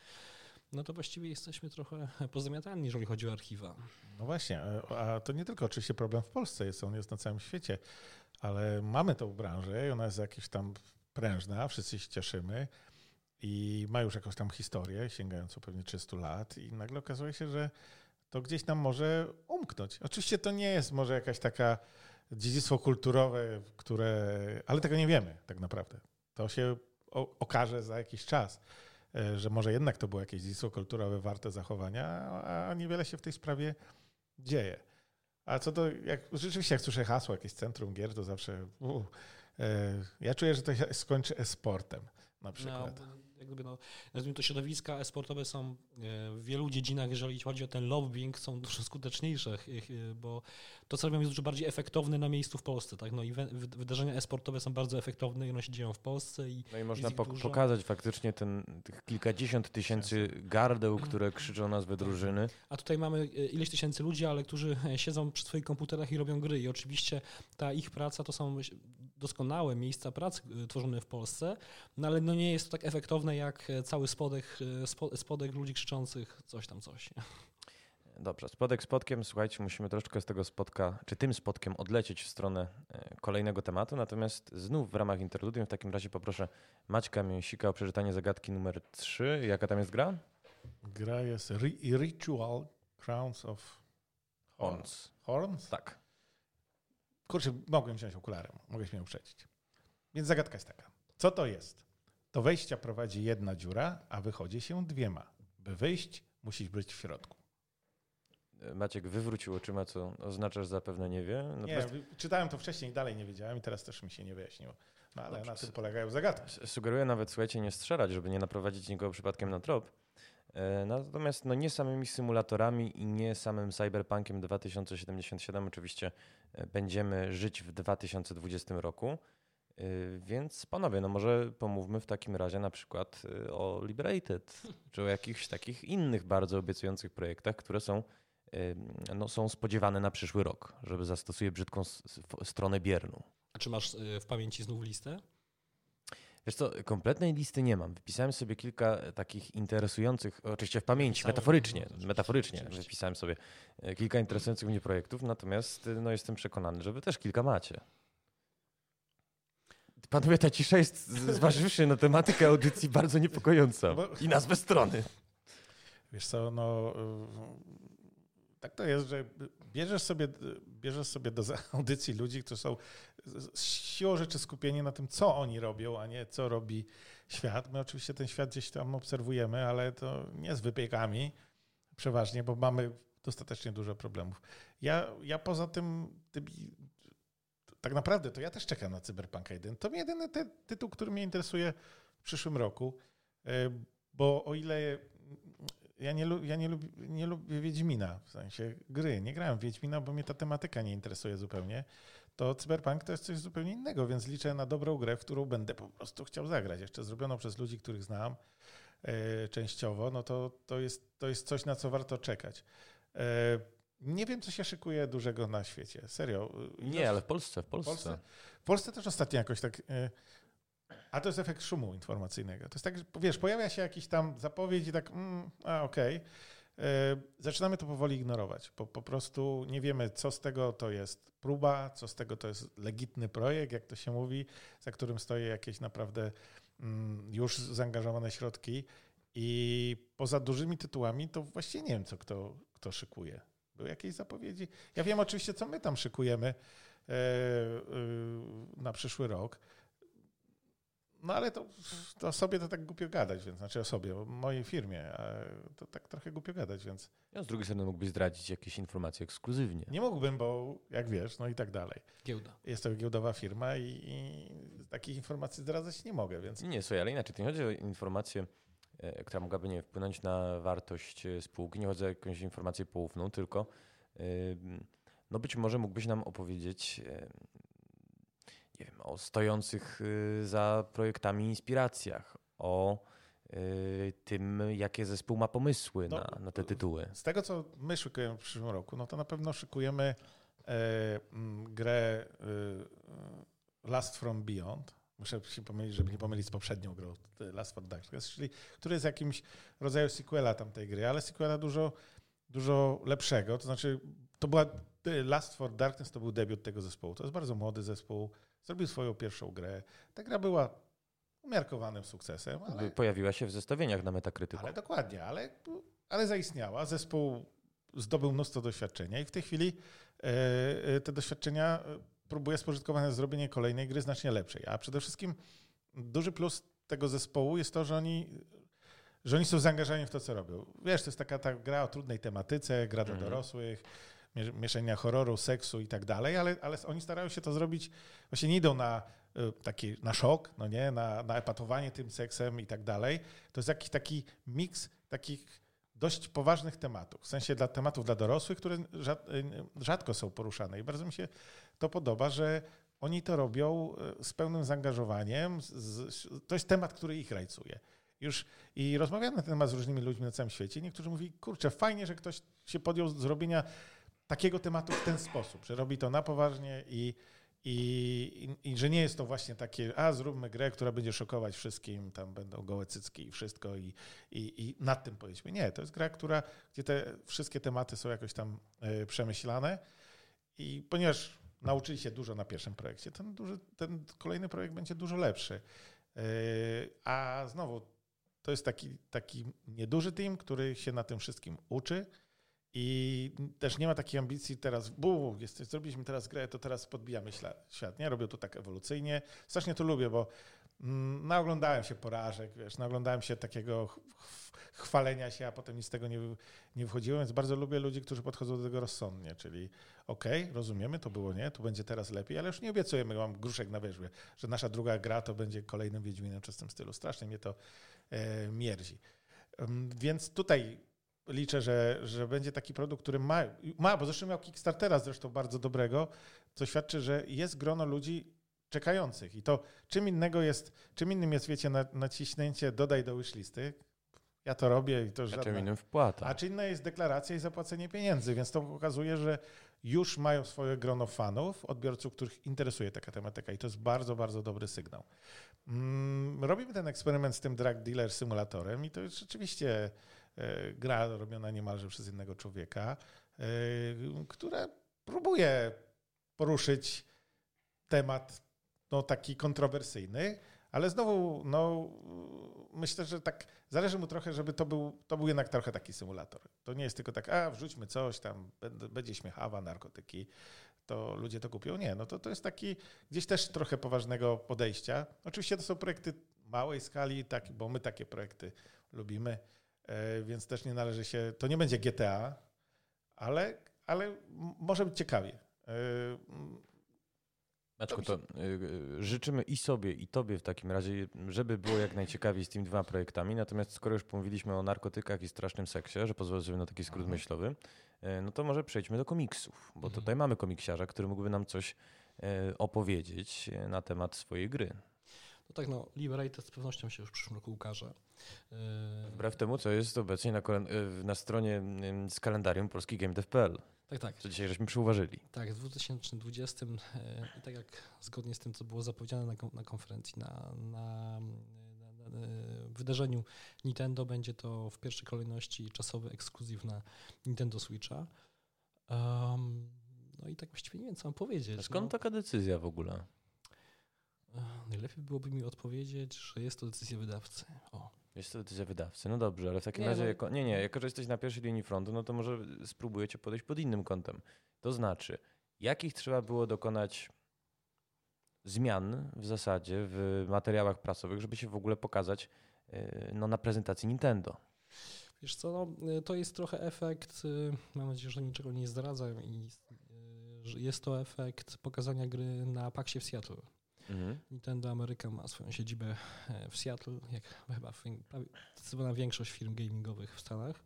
no to właściwie jesteśmy trochę pozamiatani, jeżeli chodzi o archiwa. No właśnie, a to nie tylko oczywiście problem w Polsce jest, on jest na całym świecie, ale mamy tą branżę i ona jest jakaś tam prężna, wszyscy się cieszymy i ma już jakąś tam historię sięgającą pewnie 300 lat i nagle okazuje się, że to gdzieś nam może umknąć. Oczywiście to nie jest może jakaś taka dziedzictwo kulturowe, które, ale tego nie wiemy tak naprawdę. To się okaże za jakiś czas. E, że może jednak to było jakieś dziedzictwo kulturowe warte zachowania, a niewiele się w tej sprawie dzieje. A co do, jak, rzeczywiście jak słyszę hasło, jakieś centrum gier, to zawsze uh, ja czuję, że to się skończy sportem na przykład. No, jakby no, nazwijmy to środowiska e-sportowe są e, w wielu dziedzinach, jeżeli chodzi o ten lobbying, są dużo skuteczniejsze, e, bo to, co robią, jest dużo bardziej efektowne na miejscu w Polsce. Tak? No i wydarzenia e-sportowe są bardzo efektowne i one się dzieją w Polsce. I no i można po pokazać faktycznie ten, tych kilkadziesiąt tysięcy gardeł, które krzyczą nazwę drużyny. A tutaj mamy e, ileś tysięcy ludzi, ale którzy siedzą przy swoich komputerach i robią gry. I oczywiście ta ich praca to są doskonałe miejsca pracy tworzone w Polsce, no ale no nie jest to tak efektowne jak cały spodek, spodek ludzi krzyczących coś tam coś. Dobrze, spodek spodkiem, słuchajcie, musimy troszeczkę z tego spotka, czy tym spotkiem odlecieć w stronę e, kolejnego tematu, natomiast znów w ramach interludium w takim razie poproszę Maćka Mięsika o przeczytanie zagadki numer 3. Jaka tam jest gra? Gra jest Ritual Crowns of Horns. Horns? Tak. Kurczę, mogłem wziąć okularem, mogę się uprzedzić. Więc zagadka jest taka. Co to jest? Do wejścia prowadzi jedna dziura, a wychodzi się dwiema. By wyjść, musisz być w środku. Maciek wywrócił oczyma, co oznacza, że zapewne nie wie. Natomiast... Nie, czytałem to wcześniej i dalej nie wiedziałem i teraz też mi się nie wyjaśniło. No ale Dobrze, na tym polegają zagadki. Sugeruję nawet, słuchajcie, nie strzelać, żeby nie naprowadzić nikogo przypadkiem na trop. E, natomiast no, nie samymi symulatorami i nie samym Cyberpunkiem 2077 oczywiście e, będziemy żyć w 2020 roku. E, więc panowie, no może pomówmy w takim razie na przykład o Liberated, czy o jakichś takich innych bardzo obiecujących projektach, które są no, są spodziewane na przyszły rok, żeby zastosuje brzydką stronę bierną. A czy masz y, w pamięci znów listę? Wiesz co, kompletnej listy nie mam. Wypisałem sobie kilka takich interesujących, oczywiście w pamięci, metaforycznie, no, metaforycznie oczywiście. wypisałem sobie e, kilka interesujących mnie projektów, natomiast no, jestem przekonany, że wy też kilka macie. Panowie, ta cisza jest, zważywszy na tematykę audycji, bardzo niepokojąca. I nazwę strony. Wiesz co, no tak to jest, że bierzesz sobie, bierzesz sobie do audycji ludzi, którzy są z siłą rzeczy skupieni na tym, co oni robią, a nie co robi świat. My oczywiście ten świat gdzieś tam obserwujemy, ale to nie z wypiekami przeważnie, bo mamy dostatecznie dużo problemów. Ja, ja poza tym, tak naprawdę to ja też czekam na Cyberpunk 1. To jedyny ty, tytuł, który mnie interesuje w przyszłym roku, e, bo o ile ja nie, ja nie, lubię, nie lubię Wiedźmina, w sensie gry. Nie grałem w Wiedźmina, bo mnie ta tematyka nie interesuje zupełnie. To Cyberpunk to jest coś zupełnie innego, więc liczę na dobrą grę, w którą będę po prostu chciał zagrać. Jeszcze zrobioną przez ludzi, których znam e, częściowo, no to, to, jest, to jest coś, na co warto czekać. Nie wiem, co się szykuje dużego na świecie. Serio. Nie, ale w Polsce, w Polsce. W Polsce, w Polsce też ostatnio jakoś tak. e, A to jest efekt szumu informacyjnego. To jest tak, że wiesz, pojawia się jakiś tam zapowiedź i tak, mm, a okej. E, Zaczynamy to powoli ignorować. Po, po prostu nie wiemy, co z tego to jest próba, co z tego to jest legitny projekt, jak to się mówi, za którym stoi jakieś naprawdę mm, już zaangażowane środki. I poza dużymi tytułami, to właściwie nie wiem, co kto, kto szykuje. Były jakieś zapowiedzi? Ja wiem oczywiście, co my tam szykujemy e, e, na przyszły rok. No ale to, to sobie to tak głupio gadać, więc znaczy o sobie, o mojej firmie, to tak trochę głupio gadać, więc Ja z drugiej strony mógłbyś zdradzić jakieś informacje ekskluzywnie. nie mógłbym, bo jak wiesz, no i tak dalej. Giełda. Jest to giełdowa firma i, i takich informacji zdradzać nie mogę, więc Nie, słuchaj, ale inaczej. To nie chodzi o informację, e, która mogłaby nie wpłynąć na wartość e, spółki, nie chodzi o jakąś informację poufną, tylko e, no być może mógłbyś nam opowiedzieć e, nie wiem, o stojących e, za projektami inspiracjach, o e, tym, jakie zespół ma pomysły No, na, na te tytuły. Z tego, co my szykujemy w przyszłym roku, no to na pewno szykujemy e, grę e, Last From Beyond. Muszę się pomylić, żeby nie pomylić z poprzednią grą, Last from Darkness, czyli który jest jakimś rodzaju sequela tamtej gry, ale sequela dużo, dużo lepszego. To znaczy, to była Last for Darkness to był debiut tego zespołu. To jest bardzo młody zespół. Zrobił swoją pierwszą grę. Ta gra była umiarkowanym sukcesem, ale, Pojawiła się w zestawieniach na Metacriticu. ale dokładnie, ale, ale zaistniała. Zespół zdobył mnóstwo doświadczenia i w tej chwili e, e, te doświadczenia e, próbuje spożytkować na zrobienie kolejnej gry znacznie lepszej. A przede wszystkim duży plus tego zespołu jest to, że oni, że oni są zaangażowani w to, co robią. Wiesz, to jest taka ta gra o trudnej tematyce, gra dla Mhm. dorosłych, mie- mieszania horroru, seksu i tak dalej, ale, ale oni starają się to zrobić, właśnie nie idą na e, taki na szok, no nie, na, na epatowanie tym seksem i tak dalej. To jest jakiś taki miks takich dość poważnych tematów, w sensie dla tematów dla dorosłych, które e, rzadko są poruszane i bardzo mi się to podoba, że oni to robią e, z pełnym zaangażowaniem. To jest temat, który ich rajcuje. Już i rozmawiałem na ten temat z różnymi ludźmi na całym świecie. Niektórzy mówili, kurczę, fajnie, że ktoś się podjął zrobienia takiego tematu w ten sposób, że robi to na poważnie i, i, i, i że nie jest to właśnie takie, a zróbmy grę, która będzie szokować wszystkim, tam będą gołe cycki i wszystko i, i, i nad tym powiedzmy. Nie, to jest gra, która, gdzie te wszystkie tematy są jakoś tam e, przemyślane i ponieważ nauczyli się dużo na pierwszym projekcie, ten, duży, ten kolejny projekt będzie dużo lepszy. E, A znowu, to jest taki, taki nieduży team, który się na tym wszystkim uczy i też nie ma takiej ambicji teraz, bu, jest, zrobiliśmy teraz grę, to teraz podbijamy świat. Nie, robią to tak ewolucyjnie. Strasznie to lubię, bo naoglądałem się porażek, wiesz, naoglądałem się takiego ch- ch- chwalenia się, a potem nic z tego nie, nie wychodziło, więc bardzo lubię ludzi, którzy podchodzą do tego rozsądnie, czyli okej, rozumiemy, to było nie, tu będzie teraz lepiej, ale już nie obiecujemy, mam gruszek na wierzbie, że nasza druga gra to będzie kolejnym Wiedźminem czy z tym stylu. Strasznie mnie to e, mierzi. Ym, Więc tutaj liczę, że, że będzie taki produkt, który ma, ma, bo zresztą miał Kickstartera zresztą bardzo dobrego, co świadczy, że jest grono ludzi czekających. I to czym innego jest, czym innym jest, wiecie, na, naciśnięcie dodaj do wishlisty. Ja to robię i to A czym innym wpłata. A czy inna jest deklaracja i zapłacenie pieniędzy, więc to pokazuje, że już mają swoje grono fanów, odbiorców, których interesuje taka tematyka i to jest bardzo, bardzo dobry sygnał. Mm, Robimy ten eksperyment z tym drug dealer symulatorem i to jest rzeczywiście e, gra robiona niemalże przez innego człowieka, e, która próbuje poruszyć temat no, taki kontrowersyjny, ale znowu, no, myślę, że tak zależy mu trochę, żeby to był, to był jednak trochę taki symulator. To nie jest tylko tak, a wrzućmy coś tam, będ- będzie śmiechawa, narkotyki, to ludzie to kupią. Nie, no to, to jest taki gdzieś też trochę poważnego podejścia. Oczywiście to są projekty małej skali, tak, bo my takie projekty lubimy, e, więc też nie należy się, to nie będzie GTA, ale, ale może być ciekawie. Maczku, to y, y, życzymy i sobie, i tobie w takim razie, żeby było jak najciekawiej z tymi dwoma projektami. Natomiast skoro już pomówiliśmy o narkotykach i strasznym seksie, że pozwolę sobie na taki skrót Mhm. myślowy, y, no to może przejdźmy do komiksów, bo Mhm. tutaj mamy komiksiarza, który mógłby nam coś opowiedzieć na temat swojej gry. No tak, no, Liberated z pewnością się już w przyszłym roku ukaże. Wbrew temu, co jest obecnie na, na stronie z kalendarium polski GameDev.pl. Tak, tak. Co dzisiaj żeśmy przyuważyli. Tak, w 2020 e, i tak jak zgodnie z tym, co było zapowiedziane na, konferencji, na, na, na, na wydarzeniu Nintendo, będzie to w pierwszej kolejności czasowy ekskluzyw na Nintendo Switcha. Um, no i tak właściwie nie wiem, co mam powiedzieć. Skąd no. taka decyzja w ogóle? Najlepiej byłoby mi odpowiedzieć, że jest to decyzja wydawcy. O. Jest to decyzja wydawcy. No dobrze, ale w takim Nie, razie, no- jako, nie, nie, jako że jesteś na pierwszej linii frontu, no to może spróbujecie podejść pod innym kątem. To znaczy, jakich trzeba było dokonać zmian w zasadzie w materiałach prasowych, żeby się w ogóle pokazać yy, no, na prezentacji Nintendo? Wiesz co, no, y, to jest trochę efekt, y, mam nadzieję, że niczego nie zdradzam i że jest to efekt pokazania gry na Paxie w Seattle. Mhm. Nintendo Ameryka ma swoją siedzibę e, w Seattle, jak chyba prawie zdecydowana większość firm gamingowych w Stanach.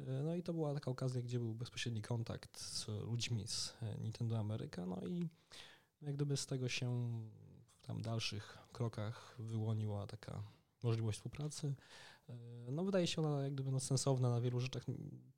E, No i to była taka okazja, gdzie był bezpośredni kontakt z ludźmi z e, Nintendo Ameryka, no i jak gdyby z tego się w tam dalszych krokach wyłoniła taka możliwość współpracy. No wydaje się ona jak gdyby no, sensowna na wielu rzeczach.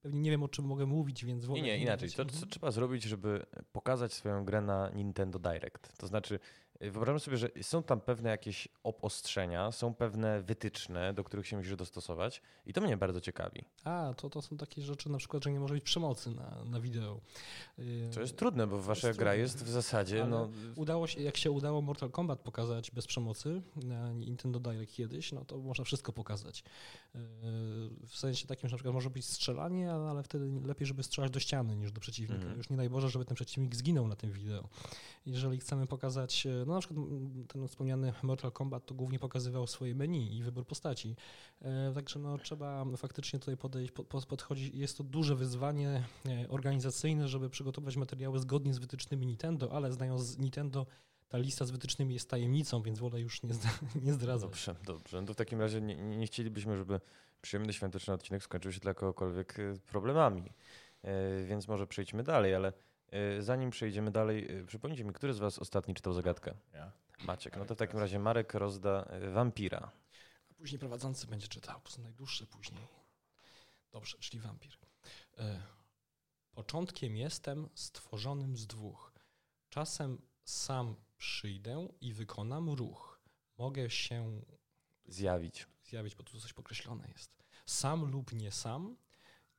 Pewnie nie wiem o czym mogę mówić, więc Nie, nie, inaczej. To, Mhm. co trzeba zrobić, żeby pokazać swoją grę na Nintendo Direct? To znaczy, wyobrażam sobie, że są tam pewne jakieś obostrzenia, są pewne wytyczne, do których się musisz dostosować i to mnie bardzo ciekawi. A, to, to są takie rzeczy na przykład, że nie może być przemocy na, na wideo. To jest trudne, bo wasza jest gra jest w zasadzie, Ale no, Udało się, jak się udało Mortal Kombat pokazać bez przemocy na Nintendo Direct kiedyś, no to można wszystko pokazać. Yy, W sensie takim, że na przykład może być strzelanie, ale wtedy lepiej, żeby strzelać do ściany niż do przeciwnika. Mhm. Już nie daj Boże, żeby ten przeciwnik zginął na tym wideo. Jeżeli chcemy pokazać, e, no na przykład ten wspomniany Mortal Kombat to głównie pokazywał swoje menu i wybór postaci. E, Także no, trzeba faktycznie tutaj podejść, po- po- podchodzić. Jest to duże wyzwanie e, organizacyjne, żeby przygotować materiały zgodnie z wytycznymi Nintendo, ale znając Nintendo, ta lista z wytycznymi jest tajemnicą, więc wolę już nie, nie zdradzać. dobrze, dobrze. No to w takim razie nie, nie chcielibyśmy, żeby przyjemny świąteczny odcinek skończył się dla kogokolwiek y, problemami. Więc może przejdźmy dalej, ale zanim przejdziemy dalej, y, przypomnijcie mi, który z was ostatni czytał zagadkę? Ja. Maciek. No to w takim razie Marek rozda y, Wampira. A później prowadzący będzie czytał, bo są najdłuższe później. Dobrze, czyli wampir. E, Początkiem jestem stworzonym z dwóch. Czasem sam przyjdę i wykonam ruch. Mogę się Zjawić. zjawić, bo tu coś pokreślone jest. Sam lub nie sam,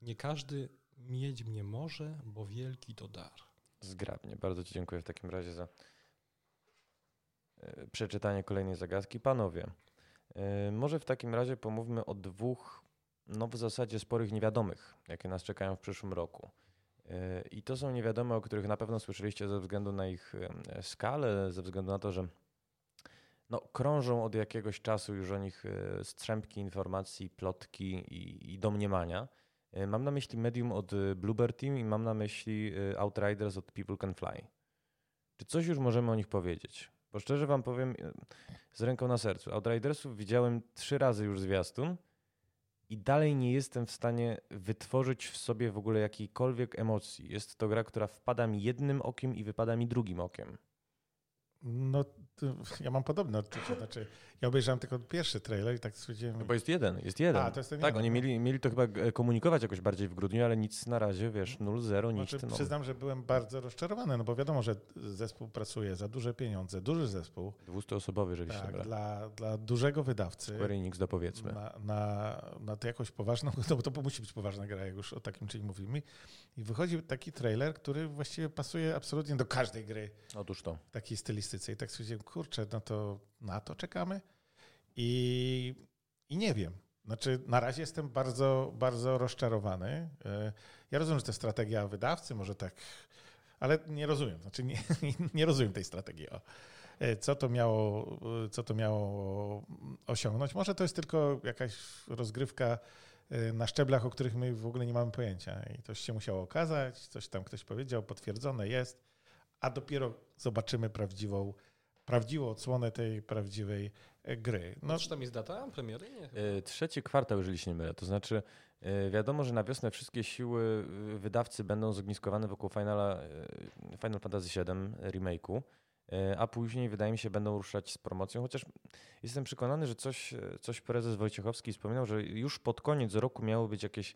nie każdy mieć mnie może, bo wielki to dar. Zgrabnie. Bardzo Ci dziękuję w takim razie za e, przeczytanie kolejnej zagadki. Panowie, e, może w takim razie pomówmy o dwóch, no w zasadzie sporych niewiadomych, jakie nas czekają w przyszłym roku. E, I to są niewiadome, o których na pewno słyszeliście ze względu na ich skalę, ze względu na to, że no, krążą od jakiegoś czasu już o nich strzępki informacji, plotki i, i domniemania. E, Mam na myśli Medium od e, Bluebird Team i mam na myśli e, Outriders od People Can Fly. Czy coś już możemy o nich powiedzieć? Bo szczerze wam powiem, z ręką na sercu, Outridersów widziałem trzy razy już zwiastun i dalej nie jestem w stanie wytworzyć w sobie w ogóle jakiejkolwiek emocji. Jest to gra, która wpada mi jednym okiem i wypada mi drugim okiem. No, ja mam podobne odczucie. Znaczy, ja obejrzałem tylko pierwszy trailer i tak stwierdziłem... No bo jest jeden, jest jeden. A, to jest ten tak, jeden, oni no. mieli, mieli to chyba e, komunikować jakoś bardziej w grudniu, ale nic na razie, wiesz, 0-0, nic. Znaczy, przyznam, że byłem bardzo rozczarowany, no bo wiadomo, że zespół pracuje za duże pieniądze, duży zespół, 200-osobowy, jeżeli się tak, gra. dla, dla dużego wydawcy. Square Enix dopowiedzmy. Na, na, na to jakąś poważną, no bo to musi być poważna gra, jak już o takim czymś mówimy. I wychodzi taki trailer, który właściwie pasuje absolutnie do każdej gry Otóż to. takiej stylistyce. I tak stwierdziłem, kurczę, no to na to czekamy. I, I nie wiem. Znaczy, na razie jestem bardzo, bardzo rozczarowany. E, Ja rozumiem, że to strategia wydawcy, może tak, ale nie rozumiem. Znaczy, nie, nie rozumiem tej strategii. O. E, Co to, miało, co to miało osiągnąć? Może to jest tylko jakaś rozgrywka e, na szczeblach, o których my w ogóle nie mamy pojęcia. I coś się musiało okazać, coś tam ktoś powiedział, potwierdzone jest, a dopiero zobaczymy prawdziwą, prawdziwą odsłonę tej prawdziwej e, gry. No, czy tam jest data premiery? Nie. E, Trzeci kwartał, jeżeli się nie mylę. To znaczy, e, wiadomo, że na wiosnę wszystkie siły e, wydawcy będą zogniskowane wokół Finala, Final Fantasy VII remake'u, a później wydaje mi się będą ruszać z promocją, chociaż jestem przekonany, że coś, coś prezes Wojciechowski wspominał, że już pod koniec roku miało być jakieś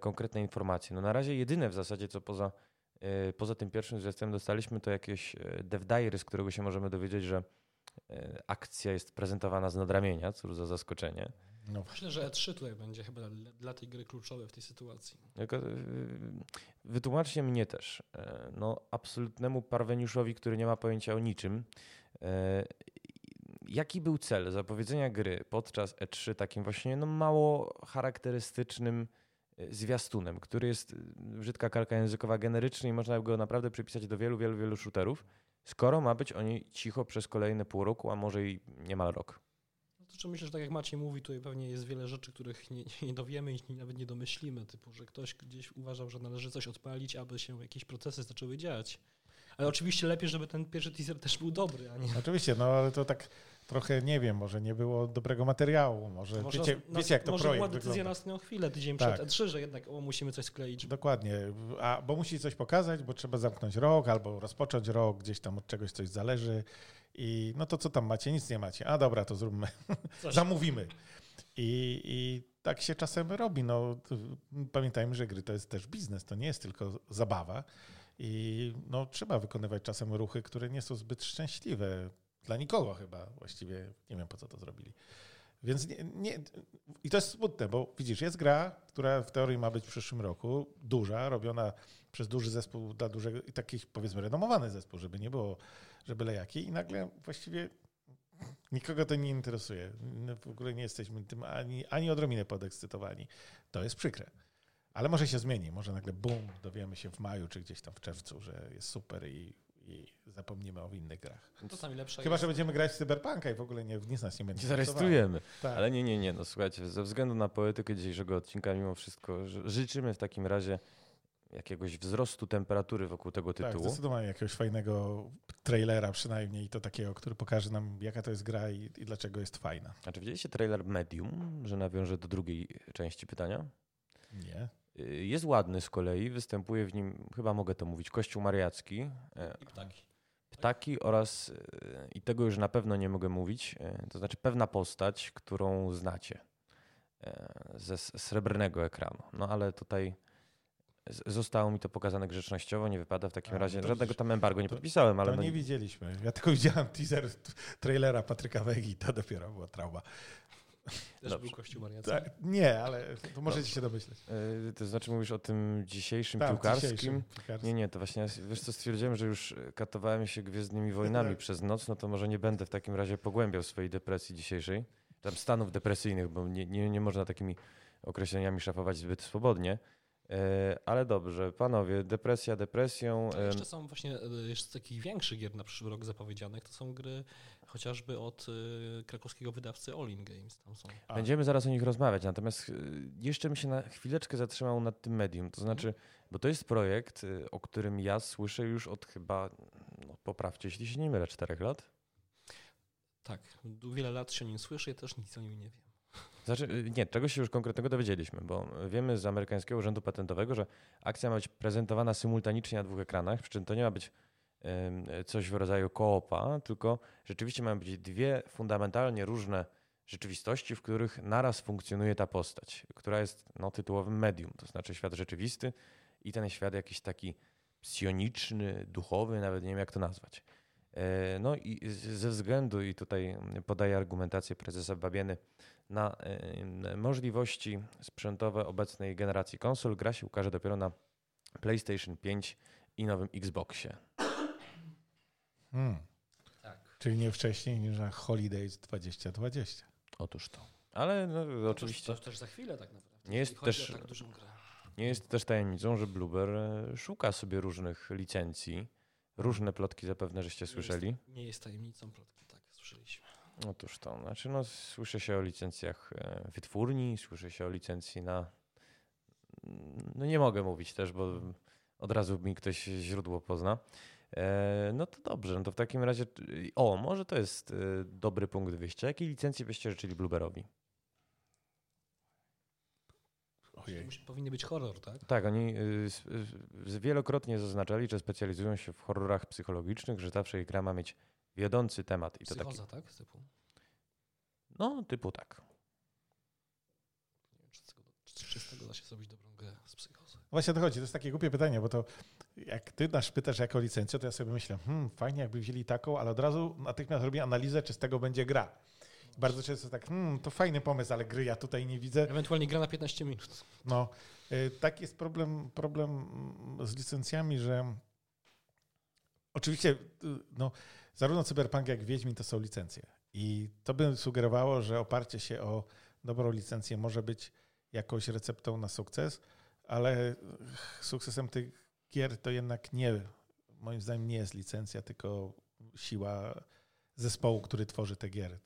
konkretne informacje. No na razie jedyne w zasadzie, co poza, poza tym pierwszym zwiastunem dostaliśmy, to jakieś dev diary, z którego się możemy dowiedzieć, że akcja jest prezentowana z nadramienia, cóż za zaskoczenie. No, Myślę, że E3 tutaj będzie chyba dla, dla tej gry kluczowe w tej sytuacji. Tylko, e, Wytłumaczcie mnie też. E, No, absolutnemu parweniuszowi, który nie ma pojęcia o niczym. e, Jaki był cel zapowiedzenia gry podczas E3 takim właśnie no, mało charakterystycznym e, zwiastunem, który jest, e, brzydka kalka językowa, generyczny i można go naprawdę przypisać do wielu, wielu, wielu shooterów, skoro ma być o niej cicho przez kolejne pół roku, a może i niemal rok. No to myślę, że tak jak Maciej mówi, tutaj pewnie jest wiele rzeczy, których nie, nie dowiemy i nawet nie domyślimy, typu, że ktoś gdzieś uważał, że należy coś odpalić, aby się jakieś procesy zaczęły dziać. Ale oczywiście lepiej, żeby ten pierwszy teaser też był dobry, a nie... oczywiście, no ale to tak trochę, nie wiem, może nie było dobrego materiału, może, Może wiecie, nas- wiecie jak to może projekt była decyzja wygląda. na ostatnią chwilę, tydzień Tak. przed E3, że jednak o, musimy coś skleić. Dokładnie, a, bo musi coś pokazać, bo trzeba zamknąć rok albo rozpocząć rok, gdzieś tam od czegoś coś zależy i no to co tam macie? Nic nie macie. A dobra, to zróbmy, zamówimy. I, I tak się czasem robi. No, pamiętajmy, że gry to jest też biznes, to nie jest tylko zabawa i no, trzeba wykonywać czasem ruchy, które nie są zbyt szczęśliwe dla nikogo chyba właściwie. Nie wiem, po co to zrobili. Więc nie, nie, i to jest smutne, bo widzisz, jest gra, która w teorii ma być w przyszłym roku, duża, robiona przez duży zespół dla dużego i taki powiedzmy renomowany zespół, żeby nie było, że byle jaki i nagle właściwie nikogo to nie interesuje. W ogóle nie jesteśmy tym ani, ani odrobinę podekscytowani. To jest przykre. Ale może się zmieni, może nagle bum, dowiemy się w maju czy gdzieś tam w czerwcu, że jest super i, i zapomnimy o innych grach. Czasami lepsza Chyba, jest. że będziemy grać w Cyberpunka i w ogóle nie, nic nas nie będzie. Zarejestrujemy. Tak. Ale nie, nie, nie. No słuchajcie, ze względu na poetykę dzisiejszego odcinka, mimo wszystko ży- życzymy w takim razie jakiegoś wzrostu temperatury wokół tego Tak, tytułu. zdecydowanie jakiegoś fajnego trailera przynajmniej i to takiego, który pokaże nam jaka to jest gra i, i dlaczego jest fajna. A czy widzieliście trailer Medium, że nawiążę do drugiej części pytania? Nie? Y, Jest ładny z kolei, występuje w nim, chyba mogę to mówić, Kościół Mariacki, e, I ptaki. ptaki oraz, y, i tego już na pewno nie mogę mówić, to znaczy pewna postać, którą znacie ze srebrnego ekranu. No ale tutaj zostało mi to pokazane grzecznościowo, nie wypada w takim A, razie, to żadnego tam embargo nie to- podpisałem, ale to no, nie widzieliśmy. Ja tylko widziałem teaser trailera Patryka Wegi, to dopiero była trauma. Też Dobrze. był kościół mariacki. Tak, nie, ale to możecie się domyśleć. e, to znaczy mówisz o tym dzisiejszym Tak, piłkarskim. dzisiejszym piłkarskim. Nie, nie, to właśnie, wiesz co, stwierdziłem, że już katowałem się Gwiezdnymi Wojnami Tak. przez noc, no to może nie będę w takim razie pogłębiał swojej depresji dzisiejszej, tam stanów depresyjnych, bo nie, nie, nie można takimi określeniami szafować zbyt swobodnie. E, ale dobrze, panowie, depresja depresją. A em, Jeszcze są właśnie e, jeszcze z takich większych gier na przyszły rok zapowiedzianych, to są gry chociażby od e, krakowskiego wydawcy All In Games. Tam są. Będziemy zaraz o nich rozmawiać, natomiast y, jeszcze bym się na chwileczkę zatrzymał nad tym medium. To znaczy, bo to jest projekt, y, o którym ja słyszę już od chyba, no, poprawcie, jeśli się nie mylę, czterech lat. Tak, wiele lat się o nim słyszy, ja też nic o nim nie wiem. Znaczy, y, nie, czegoś się już konkretnego dowiedzieliśmy, bo wiemy z amerykańskiego urzędu patentowego, że akcja ma być prezentowana symultanicznie na dwóch ekranach, przy czym to nie ma być coś w rodzaju koopa, tylko rzeczywiście mają być dwie fundamentalnie różne rzeczywistości, w których naraz funkcjonuje ta postać, która jest no, tytułowym medium, to znaczy świat rzeczywisty i ten świat jakiś taki psioniczny, duchowy, nawet nie wiem jak to nazwać. E, No i ze względu, i tutaj podaję argumentację prezesa Babieny, na e, możliwości sprzętowe obecnej generacji konsol, gra się ukaże dopiero na PlayStation 5 i nowym Xboxie. Hmm. Tak. Czyli nie wcześniej niż na Holidays 2020. Otóż to. Ale no, oczywiście To też za chwilę tak naprawdę. Nie jest też- tak dużą grę. nie jest też tajemnicą, że Blueber e, szuka sobie różnych licencji. Różne plotki zapewne, żeście Nie słyszeli. Jest, nie jest tajemnicą plotki, tak, słyszeliśmy. Otóż to. Znaczy, no, słyszy się o licencjach e, wytwórni, słyszy się o licencji na. No nie mogę mówić też, bo od razu mi ktoś źródło pozna. E, no to dobrze, no to w takim razie. O, może to jest e, dobry punkt wyjścia. Jakiej licencji byście życzyli Blueberowi? Ojej. Musi, powinien być horror, tak? Tak, oni y, y, wielokrotnie zaznaczali, że specjalizują się w horrorach psychologicznych, że zawsze ich gra ma mieć wiodący temat. I to taki. Psychoza, tak? Typu. No, typu tak. Nie wiem, czy, tego, czy czy z tego da się zrobić dobrą grę z psychozy? Właśnie o to chodzi. To jest takie głupie pytanie, bo to jak ty nas pytasz jako licencję, to ja sobie myślę, hmm, fajnie jakby wzięli taką, ale od razu natychmiast robię analizę, czy z tego będzie gra. Bardzo często tak, hmm, to fajny pomysł, ale gry ja tutaj nie widzę. Ewentualnie gra na 15 minut. No, y, tak jest problem, problem z licencjami, że oczywiście y, no, zarówno Cyberpunk jak Wiedźmin to są licencje. I to by sugerowało, że oparcie się o dobrą licencję może być jakąś receptą na sukces, ale sukcesem tych gier to jednak nie, moim zdaniem nie jest licencja, tylko siła zespołu, który tworzy te giery.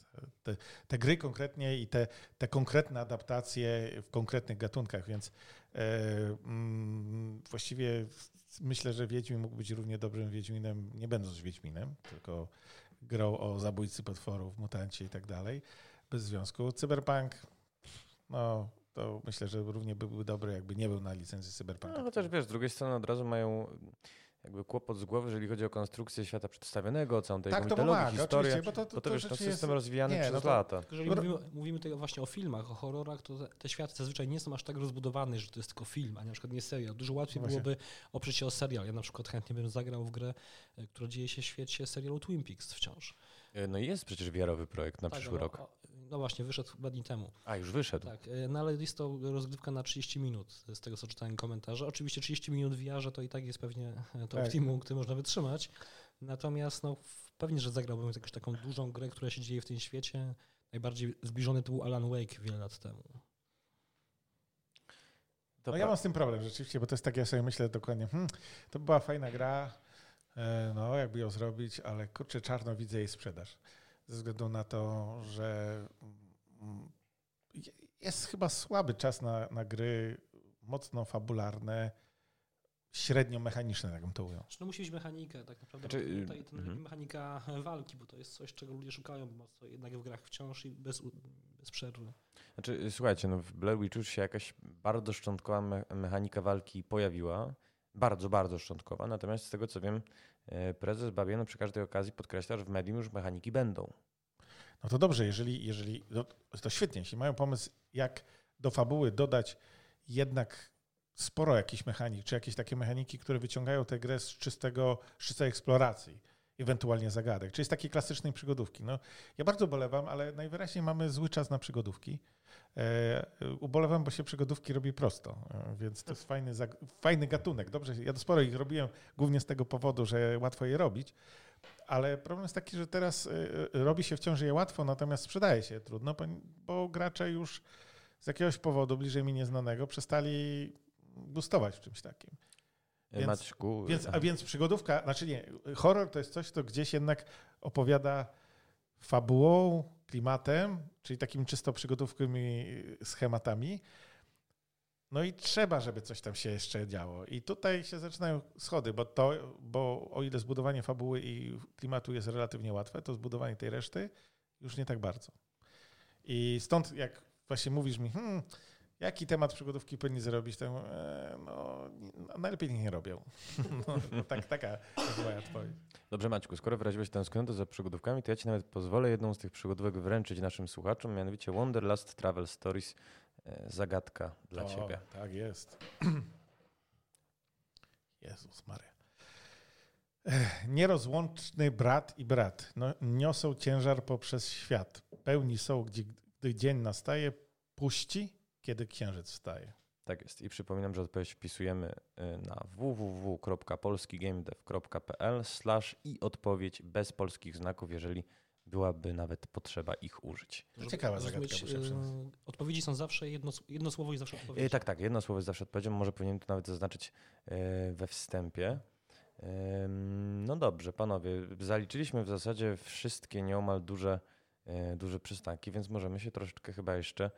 Te, te gry konkretnie i te, te konkretne adaptacje w konkretnych gatunkach, więc e, mm, właściwie myślę, że Wiedźmin mógł być równie dobrym Wiedźminem, nie będąc Wiedźminem, tylko grą o zabójcy potworów, mutancie i tak dalej, bez związku. Cyberpunk, no to myślę, że równie byłby dobry, jakby nie był na licencji Cyberpunk. No, chociaż wiesz, z drugiej strony od razu mają jakby kłopot z głowy, jeżeli chodzi o konstrukcję świata przedstawionego, całą tę Tak, pomaga, historię, bo to, to, bo to, to wiesz, to system jest- rozwijany nie, przez no to- lata. Jeżeli mówimy, mówimy tutaj właśnie o filmach, o horrorach, to te, te światy zazwyczaj nie są aż tak rozbudowane, że to jest tylko film, a na przykład nie serial. Dużo łatwiej Właśnie. byłoby oprzeć się o serial. Ja na przykład chętnie bym zagrał w grę, e, która dzieje się w świecie serialu Twin Peaks wciąż. E, No i jest przecież wiarowy projekt na Tak, przyszły no, rok. No właśnie, wyszedł chyba dni temu. A, już wyszedł. Tak, e, no ale jest to rozgrywka na 30 minut, z tego co czytałem komentarze. Oczywiście 30 minut w VR to i tak jest pewnie e, to Tak. optimum, które można wytrzymać. Natomiast no, pewnie, że zagrałbym jakąś taką dużą grę, która się dzieje w tym świecie. Najbardziej zbliżony to był Alan Wake wiele lat temu. To No ja mam z tym problem rzeczywiście, bo to jest tak, ja sobie myślę dokładnie, hmm, to była fajna gra, e, no jakby ją zrobić, ale kurczę, czarno widzę jej sprzedaż. Ze względu na to, że mm, je- jest chyba słaby czas na, na gry mocno fabularne, średnio mechaniczne, tak bym to ujął. No musi być mechanika, tak naprawdę. Znaczy, tutaj to mhm. mechanika walki, bo to jest coś, czego ludzie szukają mocno jednak w grach wciąż i bez, bez przerwy. Znaczy, y, słuchajcie, no w Blair Witch już się jakaś bardzo szczątkowa me mechanika walki pojawiła. Bardzo, bardzo szczątkowa. Natomiast z tego co wiem, prezes Babieno przy każdej okazji podkreśla, że w medium już mechaniki będą. No to dobrze, jeżeli, jeżeli no to świetnie, jeśli mają pomysł, jak do fabuły dodać jednak sporo jakichś mechanik, czy jakieś takie mechaniki, które wyciągają tę grę z czystego, czystej eksploracji, ewentualnie zagadek, czyli z takiej klasycznej przygodówki. No, ja bardzo ubolewam, ale najwyraźniej mamy zły czas na przygodówki. E, ubolewam, bo się przygodówki robi prosto, e, więc to jest fajny, fajny gatunek. Dobrze, ja sporo ich robiłem głównie z tego powodu, że łatwo je robić, ale problem jest taki, że teraz y, robi się wciąż je łatwo, natomiast sprzedaje się trudno, bo, gracze już z jakiegoś powodu bliżej mi nieznanego przestali gustować w czymś takim. E, Więc- Maćku, Więc, a więc przygodówka, znaczy nie, horror to jest coś, co gdzieś jednak opowiada fabułą, klimatem, czyli takimi czysto przygodówkowymi schematami. No i trzeba, żeby coś tam się jeszcze działo. I tutaj się zaczynają schody, bo to, bo o ile zbudowanie fabuły i klimatu jest relatywnie łatwe, to zbudowanie tej reszty już nie tak bardzo. I stąd jak właśnie mówisz mi, hmm, jaki temat przygodówki powinni zrobić, to e, no, nie- najlepiej niech nie robią. No, no, tak, taka jest moja odpowiedź. Dobrze Maćku, skoro wyraziłeś tęsknotę za przygodówkami, to ja ci nawet pozwolę jedną z tych przygodówek wręczyć naszym słuchaczom, mianowicie Wanderlust Travel Stories. e, Zagadka dla o, ciebie. Tak jest. Jezus Maria. Nierozłączny brat i brat no, niosą ciężar poprzez świat. Pełni są, gdzie, gdy dzień nastaje, puści, kiedy księżyc wstaje. Tak jest. I przypominam, że odpowiedź wpisujemy y, na www.polskigamedev.pl slash i odpowiedź bez polskich znaków, jeżeli byłaby nawet potrzeba ich użyć. To ciekawa zagadka, rozumieć, e, odpowiedzi są zawsze jedno, jedno słowo i zawsze odpowiedź. E, tak, tak. Jedno słowo jest zawsze odpowiedzią. Może powinienem to nawet zaznaczyć e, we wstępie. No dobrze, panowie. Zaliczyliśmy w zasadzie wszystkie nieomal duże, e, duże przystanki, więc możemy się troszeczkę chyba jeszcze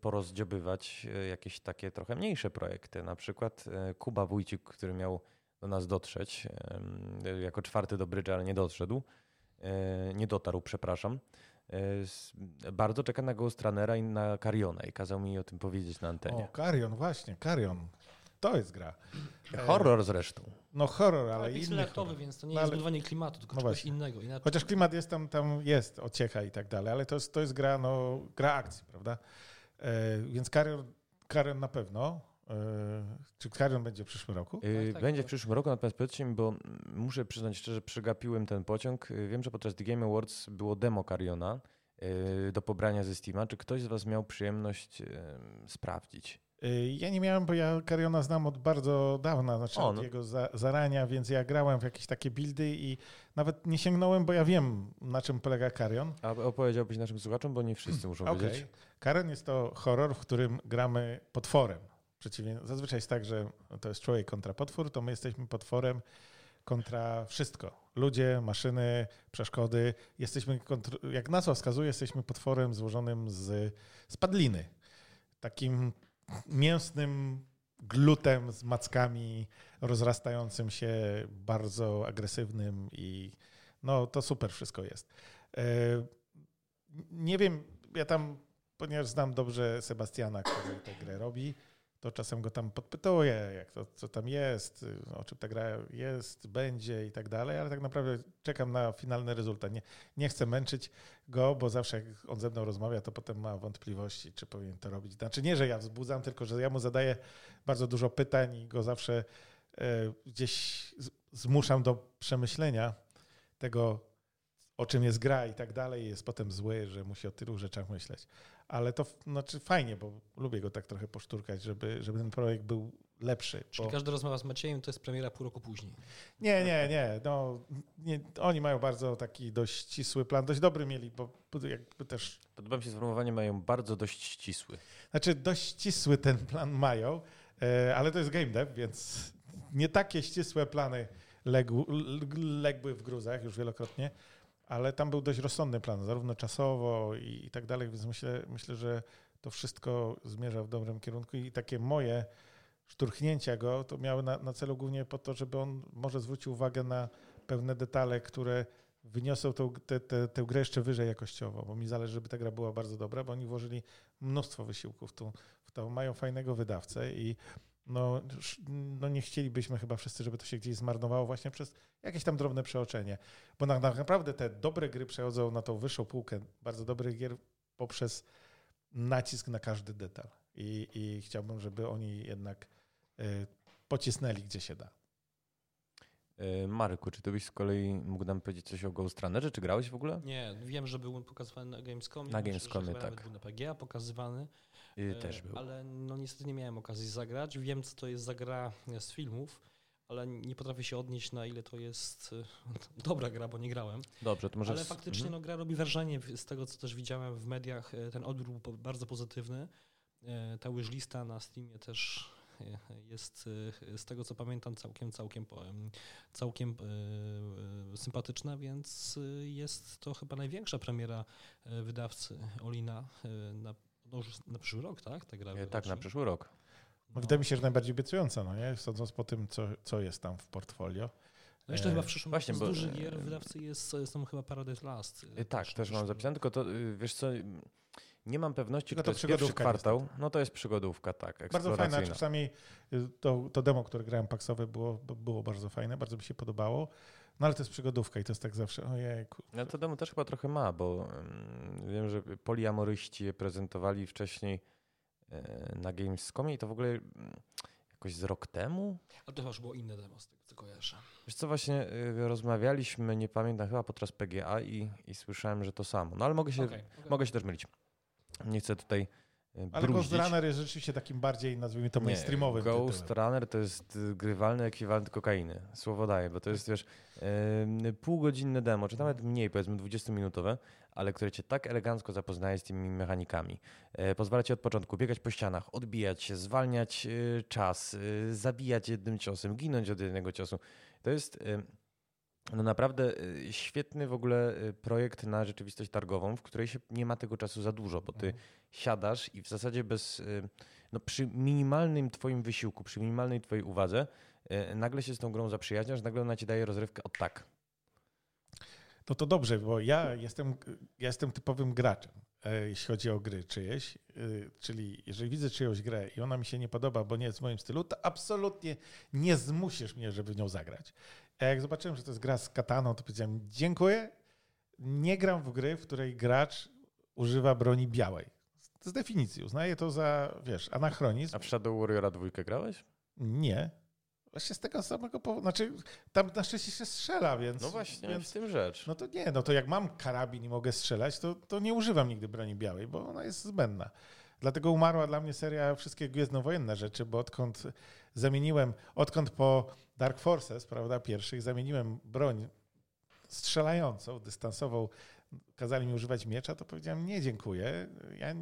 porozdziobywać e, jakieś takie trochę mniejsze projekty. Na przykład e, Kuba Wójcik, który miał do nas dotrzeć jako czwarty do brydża, ale nie doszedł. E, Nie dotarł, przepraszam. E, Bardzo czeka na Ghost Runnera i na Cariona i kazał mi o tym powiedzieć na O, antenie. Karion, właśnie, Karion. To jest gra. E, Horror zresztą. No horror, ale Ale inny horror. więc to nie No jest ale- budowanie klimatu, tylko No czegoś właśnie. innego. Inaczej. Chociaż klimat jest tam, tam jest, ociecha i tak dalej, ale to jest, to jest gra, no, gra akcji, prawda? E, więc Karion, Karion na pewno. E, czy Karion będzie w przyszłym roku? Y, Tak, tak, Będzie w tak. przyszłym roku, natomiast powiedzcie mi, bo muszę przyznać szczerze, przegapiłem ten pociąg. Y, Wiem, że podczas The Game Awards było demo Cariona y, do pobrania ze Steama. Czy ktoś z Was miał przyjemność sprawdzić? Y, Ja nie miałem, bo ja Kariona znam od bardzo dawna, znaczy O, od no. jego za, zarania, więc ja grałem w jakieś takie buildy i nawet nie sięgnąłem, bo ja wiem, na czym polega Karion. A opowiedziałbyś naszym słuchaczom, bo nie wszyscy muszą Okej. wiedzieć. Karion jest to horror, w którym gramy potworem. Przeciwnie, zazwyczaj jest tak, że to jest człowiek kontra potwór, to my jesteśmy potworem kontra wszystko. Ludzie, maszyny, przeszkody. Jesteśmy, jak nazwa wskazuje, jesteśmy potworem złożonym z, z padliny. Takim mięsnym glutem z mackami rozrastającym się, bardzo agresywnym i no to super wszystko jest. E, Nie wiem, ja tam, ponieważ znam dobrze Sebastiana, który tę grę robi, to czasem go tam podpytuję, jak to, co tam jest, o czym ta gra jest, będzie i tak dalej, ale tak naprawdę czekam na finalny rezultat. Nie, nie chcę męczyć go, bo zawsze jak on ze mną rozmawia, to potem ma wątpliwości, czy powinien to robić. Znaczy nie, że ja wzbudzam, tylko że ja mu zadaję bardzo dużo pytań i go zawsze e, gdzieś zmuszam do przemyślenia tego, o czym jest gra i tak dalej. Jest potem zły, że musi o tylu rzeczach myśleć. Ale to znaczy fajnie, bo lubię go tak trochę poszturkać, żeby, żeby ten projekt był lepszy. Czyli Bo... każda rozmowa z Maciejem to jest premiera pół roku później. Nie, nie, nie, no, nie. Oni mają bardzo taki dość ścisły plan, dość dobry mieli, bo jakby też Podoba mi się sformułowanie, mają bardzo dość ścisły. Znaczy dość ścisły ten plan mają, e, ale to jest game dev, więc nie takie ścisłe plany legł, legły w gruzach już wielokrotnie, ale tam był dość rozsądny plan, zarówno czasowo i, i tak dalej, więc myślę, myślę, że to wszystko zmierza w dobrym kierunku i takie moje szturchnięcia go to miały na, na celu głównie po to, żeby on może zwrócił uwagę na pewne detale, które wyniosą tą, te, te, tę grę jeszcze wyżej jakościowo, bo mi zależy, żeby ta gra była bardzo dobra, bo oni włożyli mnóstwo wysiłków tu, w to. Mają fajnego wydawcę i no, no nie chcielibyśmy chyba wszyscy, żeby to się gdzieś zmarnowało właśnie przez jakieś tam drobne przeoczenie. Bo na, tak naprawdę te dobre gry przechodzą na tą wyższą półkę bardzo dobrych gier poprzez nacisk na każdy detal. I, i chciałbym, żeby oni jednak y, pocisnęli gdzie się da. E, Marku, czy ty byś z kolei mógł nam powiedzieć coś o Ghost Runnerze? Czy grałeś w ogóle? Nie, wiem, że był pokazywany na Gamescomie. Na Gamescomie, tak. Był na PGA pokazywany. Y, E, Też był. Ale no niestety nie miałem okazji zagrać. Wiem, co to jest za gra z filmów, ale nie potrafię się odnieść na ile to jest e, dobra gra, bo nie grałem. Dobrze, to może... Ale faktycznie mhm. no, gra robi wrażenie, z tego co też widziałem w mediach, e, ten odbiór był bardzo pozytywny. E, Ta wishlista na Steamie też e, jest e, z tego co pamiętam całkiem, całkiem, całkiem e, e, sympatyczna, więc e, jest to chyba największa premiera e, wydawcy Olina e, na, no już na przyszły rok, tak? Ta gra E, Tak, na przyszły rok. No, wydaje mi się, że najbardziej obiecująca, no nie? Sądząc po tym, co, co jest tam w portfolio. No jeszcze E, chyba w przyszłym właśnie, roku z bo- dużych gier wydawcy jest, są chyba Paradise Last. Y, Tak, też mam zapisane, tylko to, y, wiesz co, nie mam pewności, Tylko kto to jest pierwszy przygodówka kwartał. No to jest przygodówka, tak, Bardzo fajne, eksploracyjna. czasami y, to, to demo, które grałem paksowe było, było bardzo fajne, bardzo mi się podobało. No ale to jest przygodówka i to jest tak zawsze, ojejku. No to demo też chyba trochę ma, bo wiem, że poliamoryści je prezentowali wcześniej e, na Gamescomie i to w ogóle jakoś z rok temu. A to chyba już było inne demo, z tego co kojarzę. Wiesz co, właśnie y, rozmawialiśmy, nie pamiętam, chyba podczas PGA i, i słyszałem, że to samo. No ale mogę się, Okej, okej. mogę się też mylić. Nie chcę tutaj y, Ale Ghost. Runner jest rzeczywiście takim bardziej, nazwijmy to Nie, mainstreamowym Ghost tytułem. Runner to jest grywalny ekwiwalent kokainy. Słowo daję, bo to jest wiesz, yy, półgodzinne demo, czy nawet mniej, powiedzmy 20-minutowe, ale które cię tak elegancko zapoznaje z tymi mechanikami. E, pozwala ci od początku biegać po ścianach, odbijać się, zwalniać y, czas, zabijać jednym ciosem, ginąć od jednego ciosu. To jest no naprawdę y, świetny w ogóle y, projekt na rzeczywistość targową, w której się nie ma tego czasu za dużo, bo ty Mhm. siadasz i w zasadzie bez, y, no przy minimalnym twoim wysiłku, przy minimalnej twojej uwadze, nagle się z tą grą zaprzyjaźniasz, nagle ona ci daje rozrywkę od tak. No to dobrze, bo ja jestem, ja jestem typowym graczem, e, jeśli chodzi o gry czyjeś. Czyli jeżeli widzę czyjąś grę i ona mi się nie podoba, bo nie jest w moim stylu, to absolutnie nie zmusisz mnie, żeby w nią zagrać. A jak zobaczyłem, że to jest gra z kataną, to powiedziałem dziękuję. Nie gram w gry, w której gracz używa broni białej. z definicji. Uznaję to za, wiesz, anachronizm. A w Shadow Warriora dwójkę grałeś? Nie. Właśnie z tego samego powodu. Znaczy, tam na szczęście się strzela, więc. No właśnie, więc, w tym rzecz. No to nie, no to jak mam karabin i mogę strzelać, to, to nie używam nigdy broni białej, bo ona jest zbędna. Dlatego umarła dla mnie seria wszystkie gwiezdnowojenne rzeczy, bo odkąd zamieniłem, odkąd po Dark Forces, prawda, pierwszych, zamieniłem broń strzelającą, dystansową, kazali mi używać miecza, to powiedziałem nie, dziękuję. Ja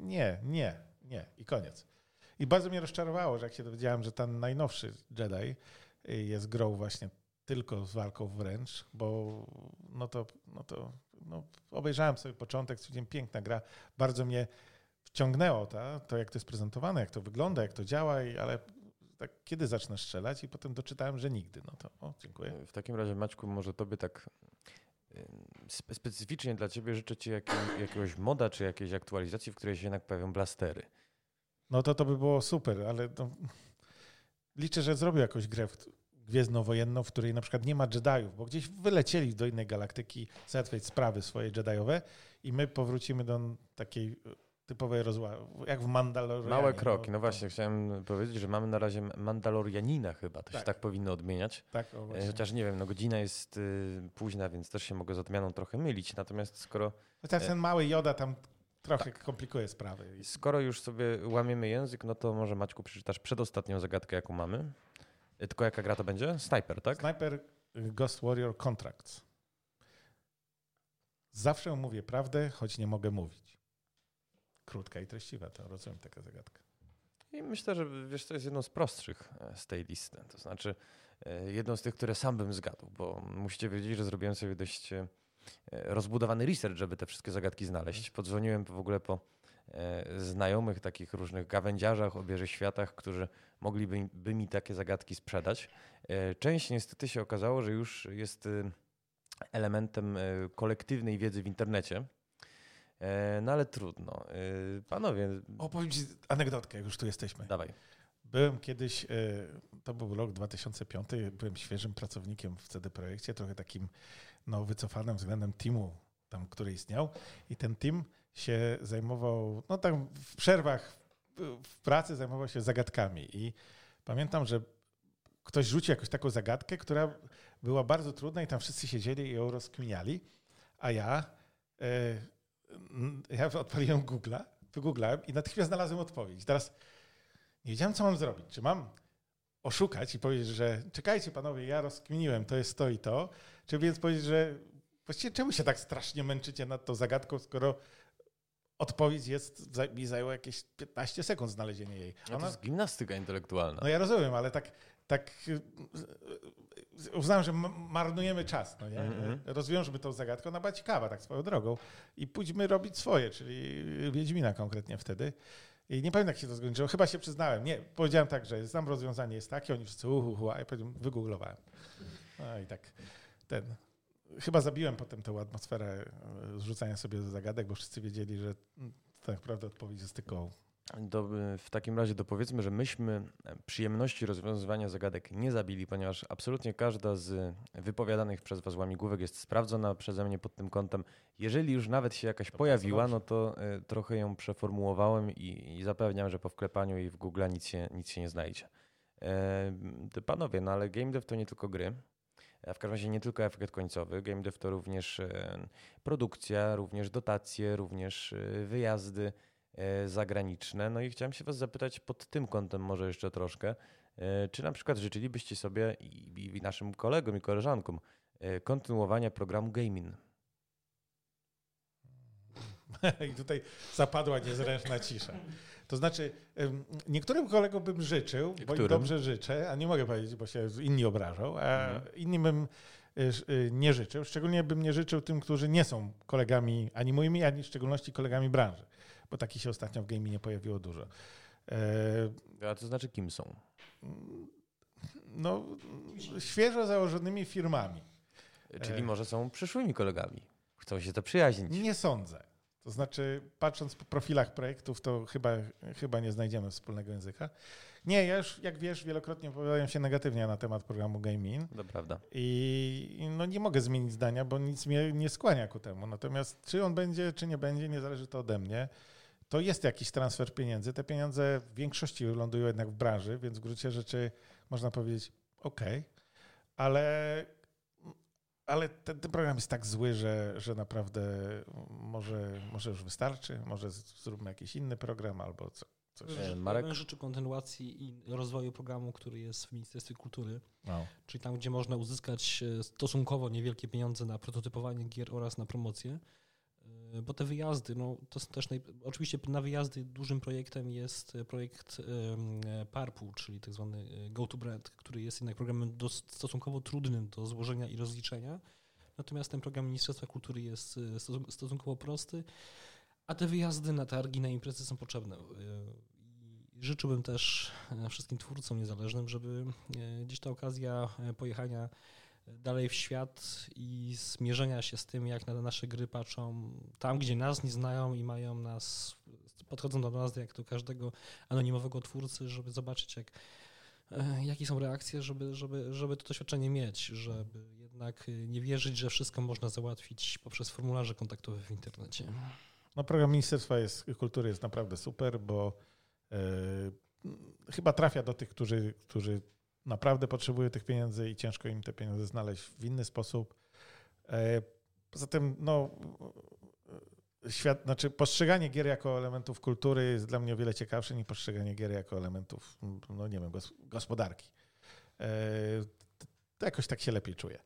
nie, nie, nie i koniec. I bardzo mnie rozczarowało, że jak się dowiedziałem, że ten najnowszy Jedi jest grą właśnie tylko z walką wręcz, bo no to, no to no, obejrzałem sobie początek, stwierdziłem, piękna gra, bardzo mnie wciągnęło to, to, jak to jest prezentowane, jak to wygląda, jak to działa, ale tak, kiedy zacznę strzelać i potem doczytałem, że nigdy. No to o, dziękuję. W takim razie, Maćku, może tobie tak spe specyficznie dla ciebie życzę ci jakiego, jakiegoś moda czy jakiejś aktualizacji, w której się jednak pojawią blastery. No to to by było super, ale no, liczę, że zrobił jakąś grę gwiezdnowojenną, w której na przykład nie ma Jediów, bo gdzieś wylecieli do innej galaktyki załatwiać sprawy swoje Jediowe i my powrócimy do takiej typowej rozławy, jak w Mandalorianie. Małe kroki, no, no właśnie, chciałem powiedzieć, że mamy na razie Mandalorianina chyba, to tak. się tak powinno odmieniać. Tak, o e, Chociaż nie wiem, no godzina jest y, późna, więc też się mogę z odmianą trochę mylić, natomiast skoro... Chociaż ten mały Joda tam trochę tak. komplikuje sprawy. Skoro już sobie łamiemy język, no to może Maćku przeczytasz przedostatnią zagadkę, jaką mamy. E, tylko jaka gra to będzie? Sniper, tak? Sniper y, Ghost Warrior Contracts. Zawsze mówię prawdę, choć nie mogę mówić. Krótka i treściwa, to rozumiem taka zagadka. I myślę, że wiesz, to jest jedno z prostszych e, z tej listy. To znaczy e, jedno z tych, które sam bym zgadł, bo musicie wiedzieć, że zrobiłem sobie dość e, rozbudowany research, żeby te wszystkie zagadki znaleźć. Mhm. Podzwoniłem w ogóle po znajomych takich różnych gawędziarzach, obieży światach, którzy mogliby by mi takie zagadki sprzedać. Część niestety się okazało, że już jest elementem kolektywnej wiedzy w internecie. E, no ale trudno. E, panowie. Opowiem ci anegdotkę, jak już tu jesteśmy. Dawaj. Byłem kiedyś, e, to był rok 2005, byłem świeżym pracownikiem w CD Projekcie, trochę takim no, wycofanym względem teamu, tam, który istniał. I ten team się zajmował, no tam w przerwach w pracy zajmował się zagadkami. I pamiętam, że ktoś rzucił jakąś taką zagadkę, która była bardzo trudna i tam wszyscy siedzieli i ją rozkminiali, a ja ja odpaliłem Google'a, wygooglałem i natychmiast znalazłem odpowiedź. Teraz nie wiedziałem, co mam zrobić. Czy mam oszukać i powiedzieć, że czekajcie panowie, ja rozkminiłem, to jest to i to, czy więc powiedzieć, że właściwie czemu się tak strasznie męczycie nad tą zagadką, skoro odpowiedź jest, mi zajęło jakieś 15 sekund znalezienie jej. Ona, to jest gimnastyka intelektualna. No ja rozumiem, ale tak, tak uznałem, że marnujemy czas. No nie? Mm-hmm. Rozwiążmy tą zagadkę, ona była ciekawa tak swoją drogą i pójdźmy robić swoje, czyli Wiedźmina konkretnie wtedy. I nie pamiętam, jak się to skończyło. Chyba się przyznałem. Nie, powiedziałem tak, że znam rozwiązanie, jest takie, oni wszyscy uhu, a ja powiedziałem, wygooglowałem. No i tak ten. Chyba zabiłem potem tę atmosferę e, zrzucania sobie zagadek, bo wszyscy wiedzieli, że mm, tak naprawdę odpowiedź jest tylko do, w takim razie dopowiedzmy, że myśmy przyjemności rozwiązywania zagadek nie zabili, ponieważ absolutnie każda z wypowiadanych przez Was łamigłówek jest sprawdzona przeze mnie pod tym kątem. Jeżeli już nawet się jakaś to pojawiła, no to y, trochę ją przeformułowałem i, i, zapewniam, że po wklepaniu jej w Google nic się, nic się nie znajdzie. E, panowie, no ale game dev to nie tylko gry. W każdym razie nie tylko efekt końcowy. Game dev to również e, produkcja, również dotacje, również e, wyjazdy E, zagraniczne. No i chciałem się Was zapytać pod tym kątem może jeszcze troszkę, e, czy na przykład życzylibyście sobie i, naszym kolegom i koleżankom e, kontynuowania programu Gaming? I tutaj zapadła niezręczna cisza. To znaczy, niektórym kolegom bym życzył, bo im dobrze życzę, a nie mogę powiedzieć, bo się inni obrażą, a mhm. innym bym nie życzył. Szczególnie bym nie życzył tym, którzy nie są kolegami ani moimi, ani w szczególności kolegami branży bo takich się ostatnio w gaming nie pojawiło dużo. E, A to znaczy kim są? No, świeżo założonymi firmami. Czyli e, może są przyszłymi kolegami. Chcą się zaprzyjaźnić. Nie sądzę. To znaczy, patrząc po profilach projektów, to chyba, chyba nie znajdziemy wspólnego języka. Nie, ja już, jak wiesz, wielokrotnie wypowiadałem się negatywnie na temat programu Gaming. To prawda. I no, nie mogę zmienić zdania, bo nic mnie nie skłania ku temu. Natomiast czy on będzie, czy nie będzie, nie zależy to ode mnie to jest jakiś transfer pieniędzy. Te pieniądze w większości lądują jednak w branży, więc w gruncie rzeczy można powiedzieć ok, ale, ale ten, ten, program jest tak zły, że, że naprawdę może, może już wystarczy, może zróbmy jakiś inny program albo co, coś. Marek? Ja życzył kontynuacji i rozwoju programu, który jest w Ministerstwie Kultury, no. czyli tam, gdzie można uzyskać e, stosunkowo niewielkie pieniądze na prototypowanie gier oraz na promocję. E, bo te wyjazdy, no to są też, naj... oczywiście na wyjazdy dużym projektem jest projekt PARPU, czyli tak zwany e, go-to-brand, który jest jednak programem stosunkowo trudnym do złożenia i rozliczenia. Natomiast ten program Ministerstwa Kultury jest stosunkowo prosty. A te wyjazdy na targi, na imprezy są potrzebne. Życzyłbym też e, wszystkim twórcom niezależnym, żeby e, gdzieś ta okazja e, pojechania dalej w świat i zmierzenia się z tym, jak na nasze gry patrzą tam, gdzie nas nie znają i mają nas, podchodzą do nas jak do każdego anonimowego twórcy, żeby zobaczyć, jak, jakie są reakcje, żeby, żeby, żeby to doświadczenie mieć, żeby jednak nie wierzyć, że wszystko można załatwić poprzez formularze kontaktowe w internecie. No, program Ministerstwa jest, Kultury jest naprawdę super, bo e, chyba trafia do tych, którzy, którzy naprawdę potrzebują tych pieniędzy i ciężko im te pieniądze znaleźć w inny sposób. E, poza tym, no, świat, znaczy postrzeganie gier jako elementów kultury jest dla mnie o wiele ciekawsze niż postrzeganie gier jako elementów, no nie wiem, gospodarki. E, to jakoś tak się lepiej czuję.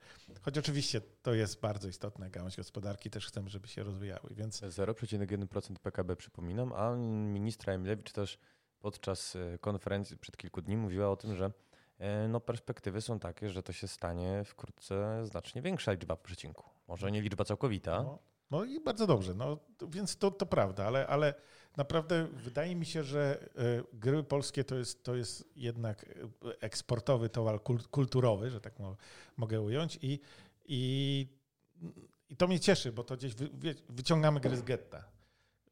Choć oczywiście to jest bardzo istotna gałąź gospodarki, też chcemy, żeby się rozwijały. Więc... 0,1% PKB przypominam, a ministra Emilewicz też podczas e, konferencji przed kilku dni mówiła o tym, że no, perspektywy są takie, że to się stanie wkrótce znacznie większa liczba w przecinku. Może nie liczba całkowita. No, no i bardzo dobrze. No, więc to, to prawda, ale, ale naprawdę wydaje mi się, że e, gry polskie to jest, to jest jednak eksportowy towar kulturowy, że tak mogę ująć. I, i, i to mnie cieszy, bo to gdzieś wy, wyciągamy gry z getta.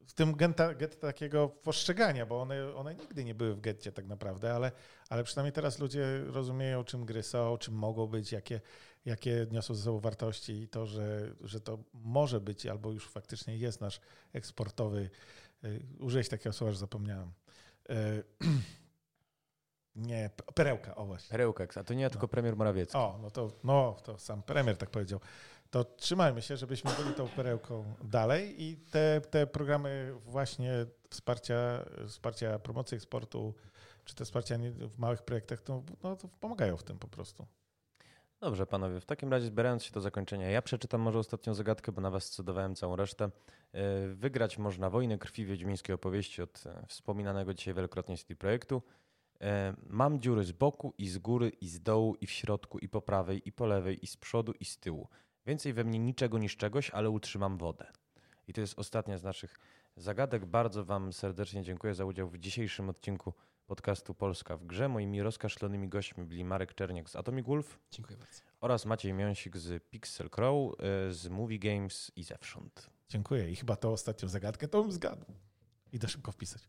W tym getta, getta takiego postrzegania, bo one, one nigdy nie były w getcie tak naprawdę, ale, ale przynajmniej teraz ludzie rozumieją, czym gry są, czym mogą być, jakie, jakie niosą ze sobą wartości i to, że, że to może być albo już faktycznie jest nasz eksportowy Y, użyłeś takiego słowa, że zapomniałem. Y, nie, perełka, o właśnie. Perełka, a to nie ja, tylko no. premier Morawiecki. O, no to, no to sam premier tak powiedział. To trzymajmy się, żebyśmy byli tą perełką dalej i te, te programy właśnie wsparcia, wsparcia promocji eksportu, czy te wsparcia w małych projektach, to, no, to pomagają w tym po prostu. Dobrze, panowie. W takim razie, zbierając się do zakończenia, ja przeczytam może ostatnią zagadkę, bo na was scedowałem całą resztę. E, wygrać można wojnę krwi wiedźmińskiej opowieści od e, wspominanego dzisiaj wielokrotnie CD Projektu. E, mam dziury z boku i z góry i z dołu i w środku i po prawej i po lewej i z przodu i z tyłu. Więcej we mnie niczego niż czegoś, ale utrzymam wodę. I to jest ostatnia z naszych zagadek. Bardzo wam serdecznie dziękuję za udział w dzisiejszym odcinku podcastu Polska w grze. Moimi rozkaszlonymi gośćmi byli Marek Czerniak z Atomic Wolf. Dziękuję bardzo. Oraz Maciej Miąsik z Pixel Crow, e, z Movie Games i zewsząd. Dziękuję i chyba to ostatnią zagadkę to bym zgadł. Idę szybko wpisać.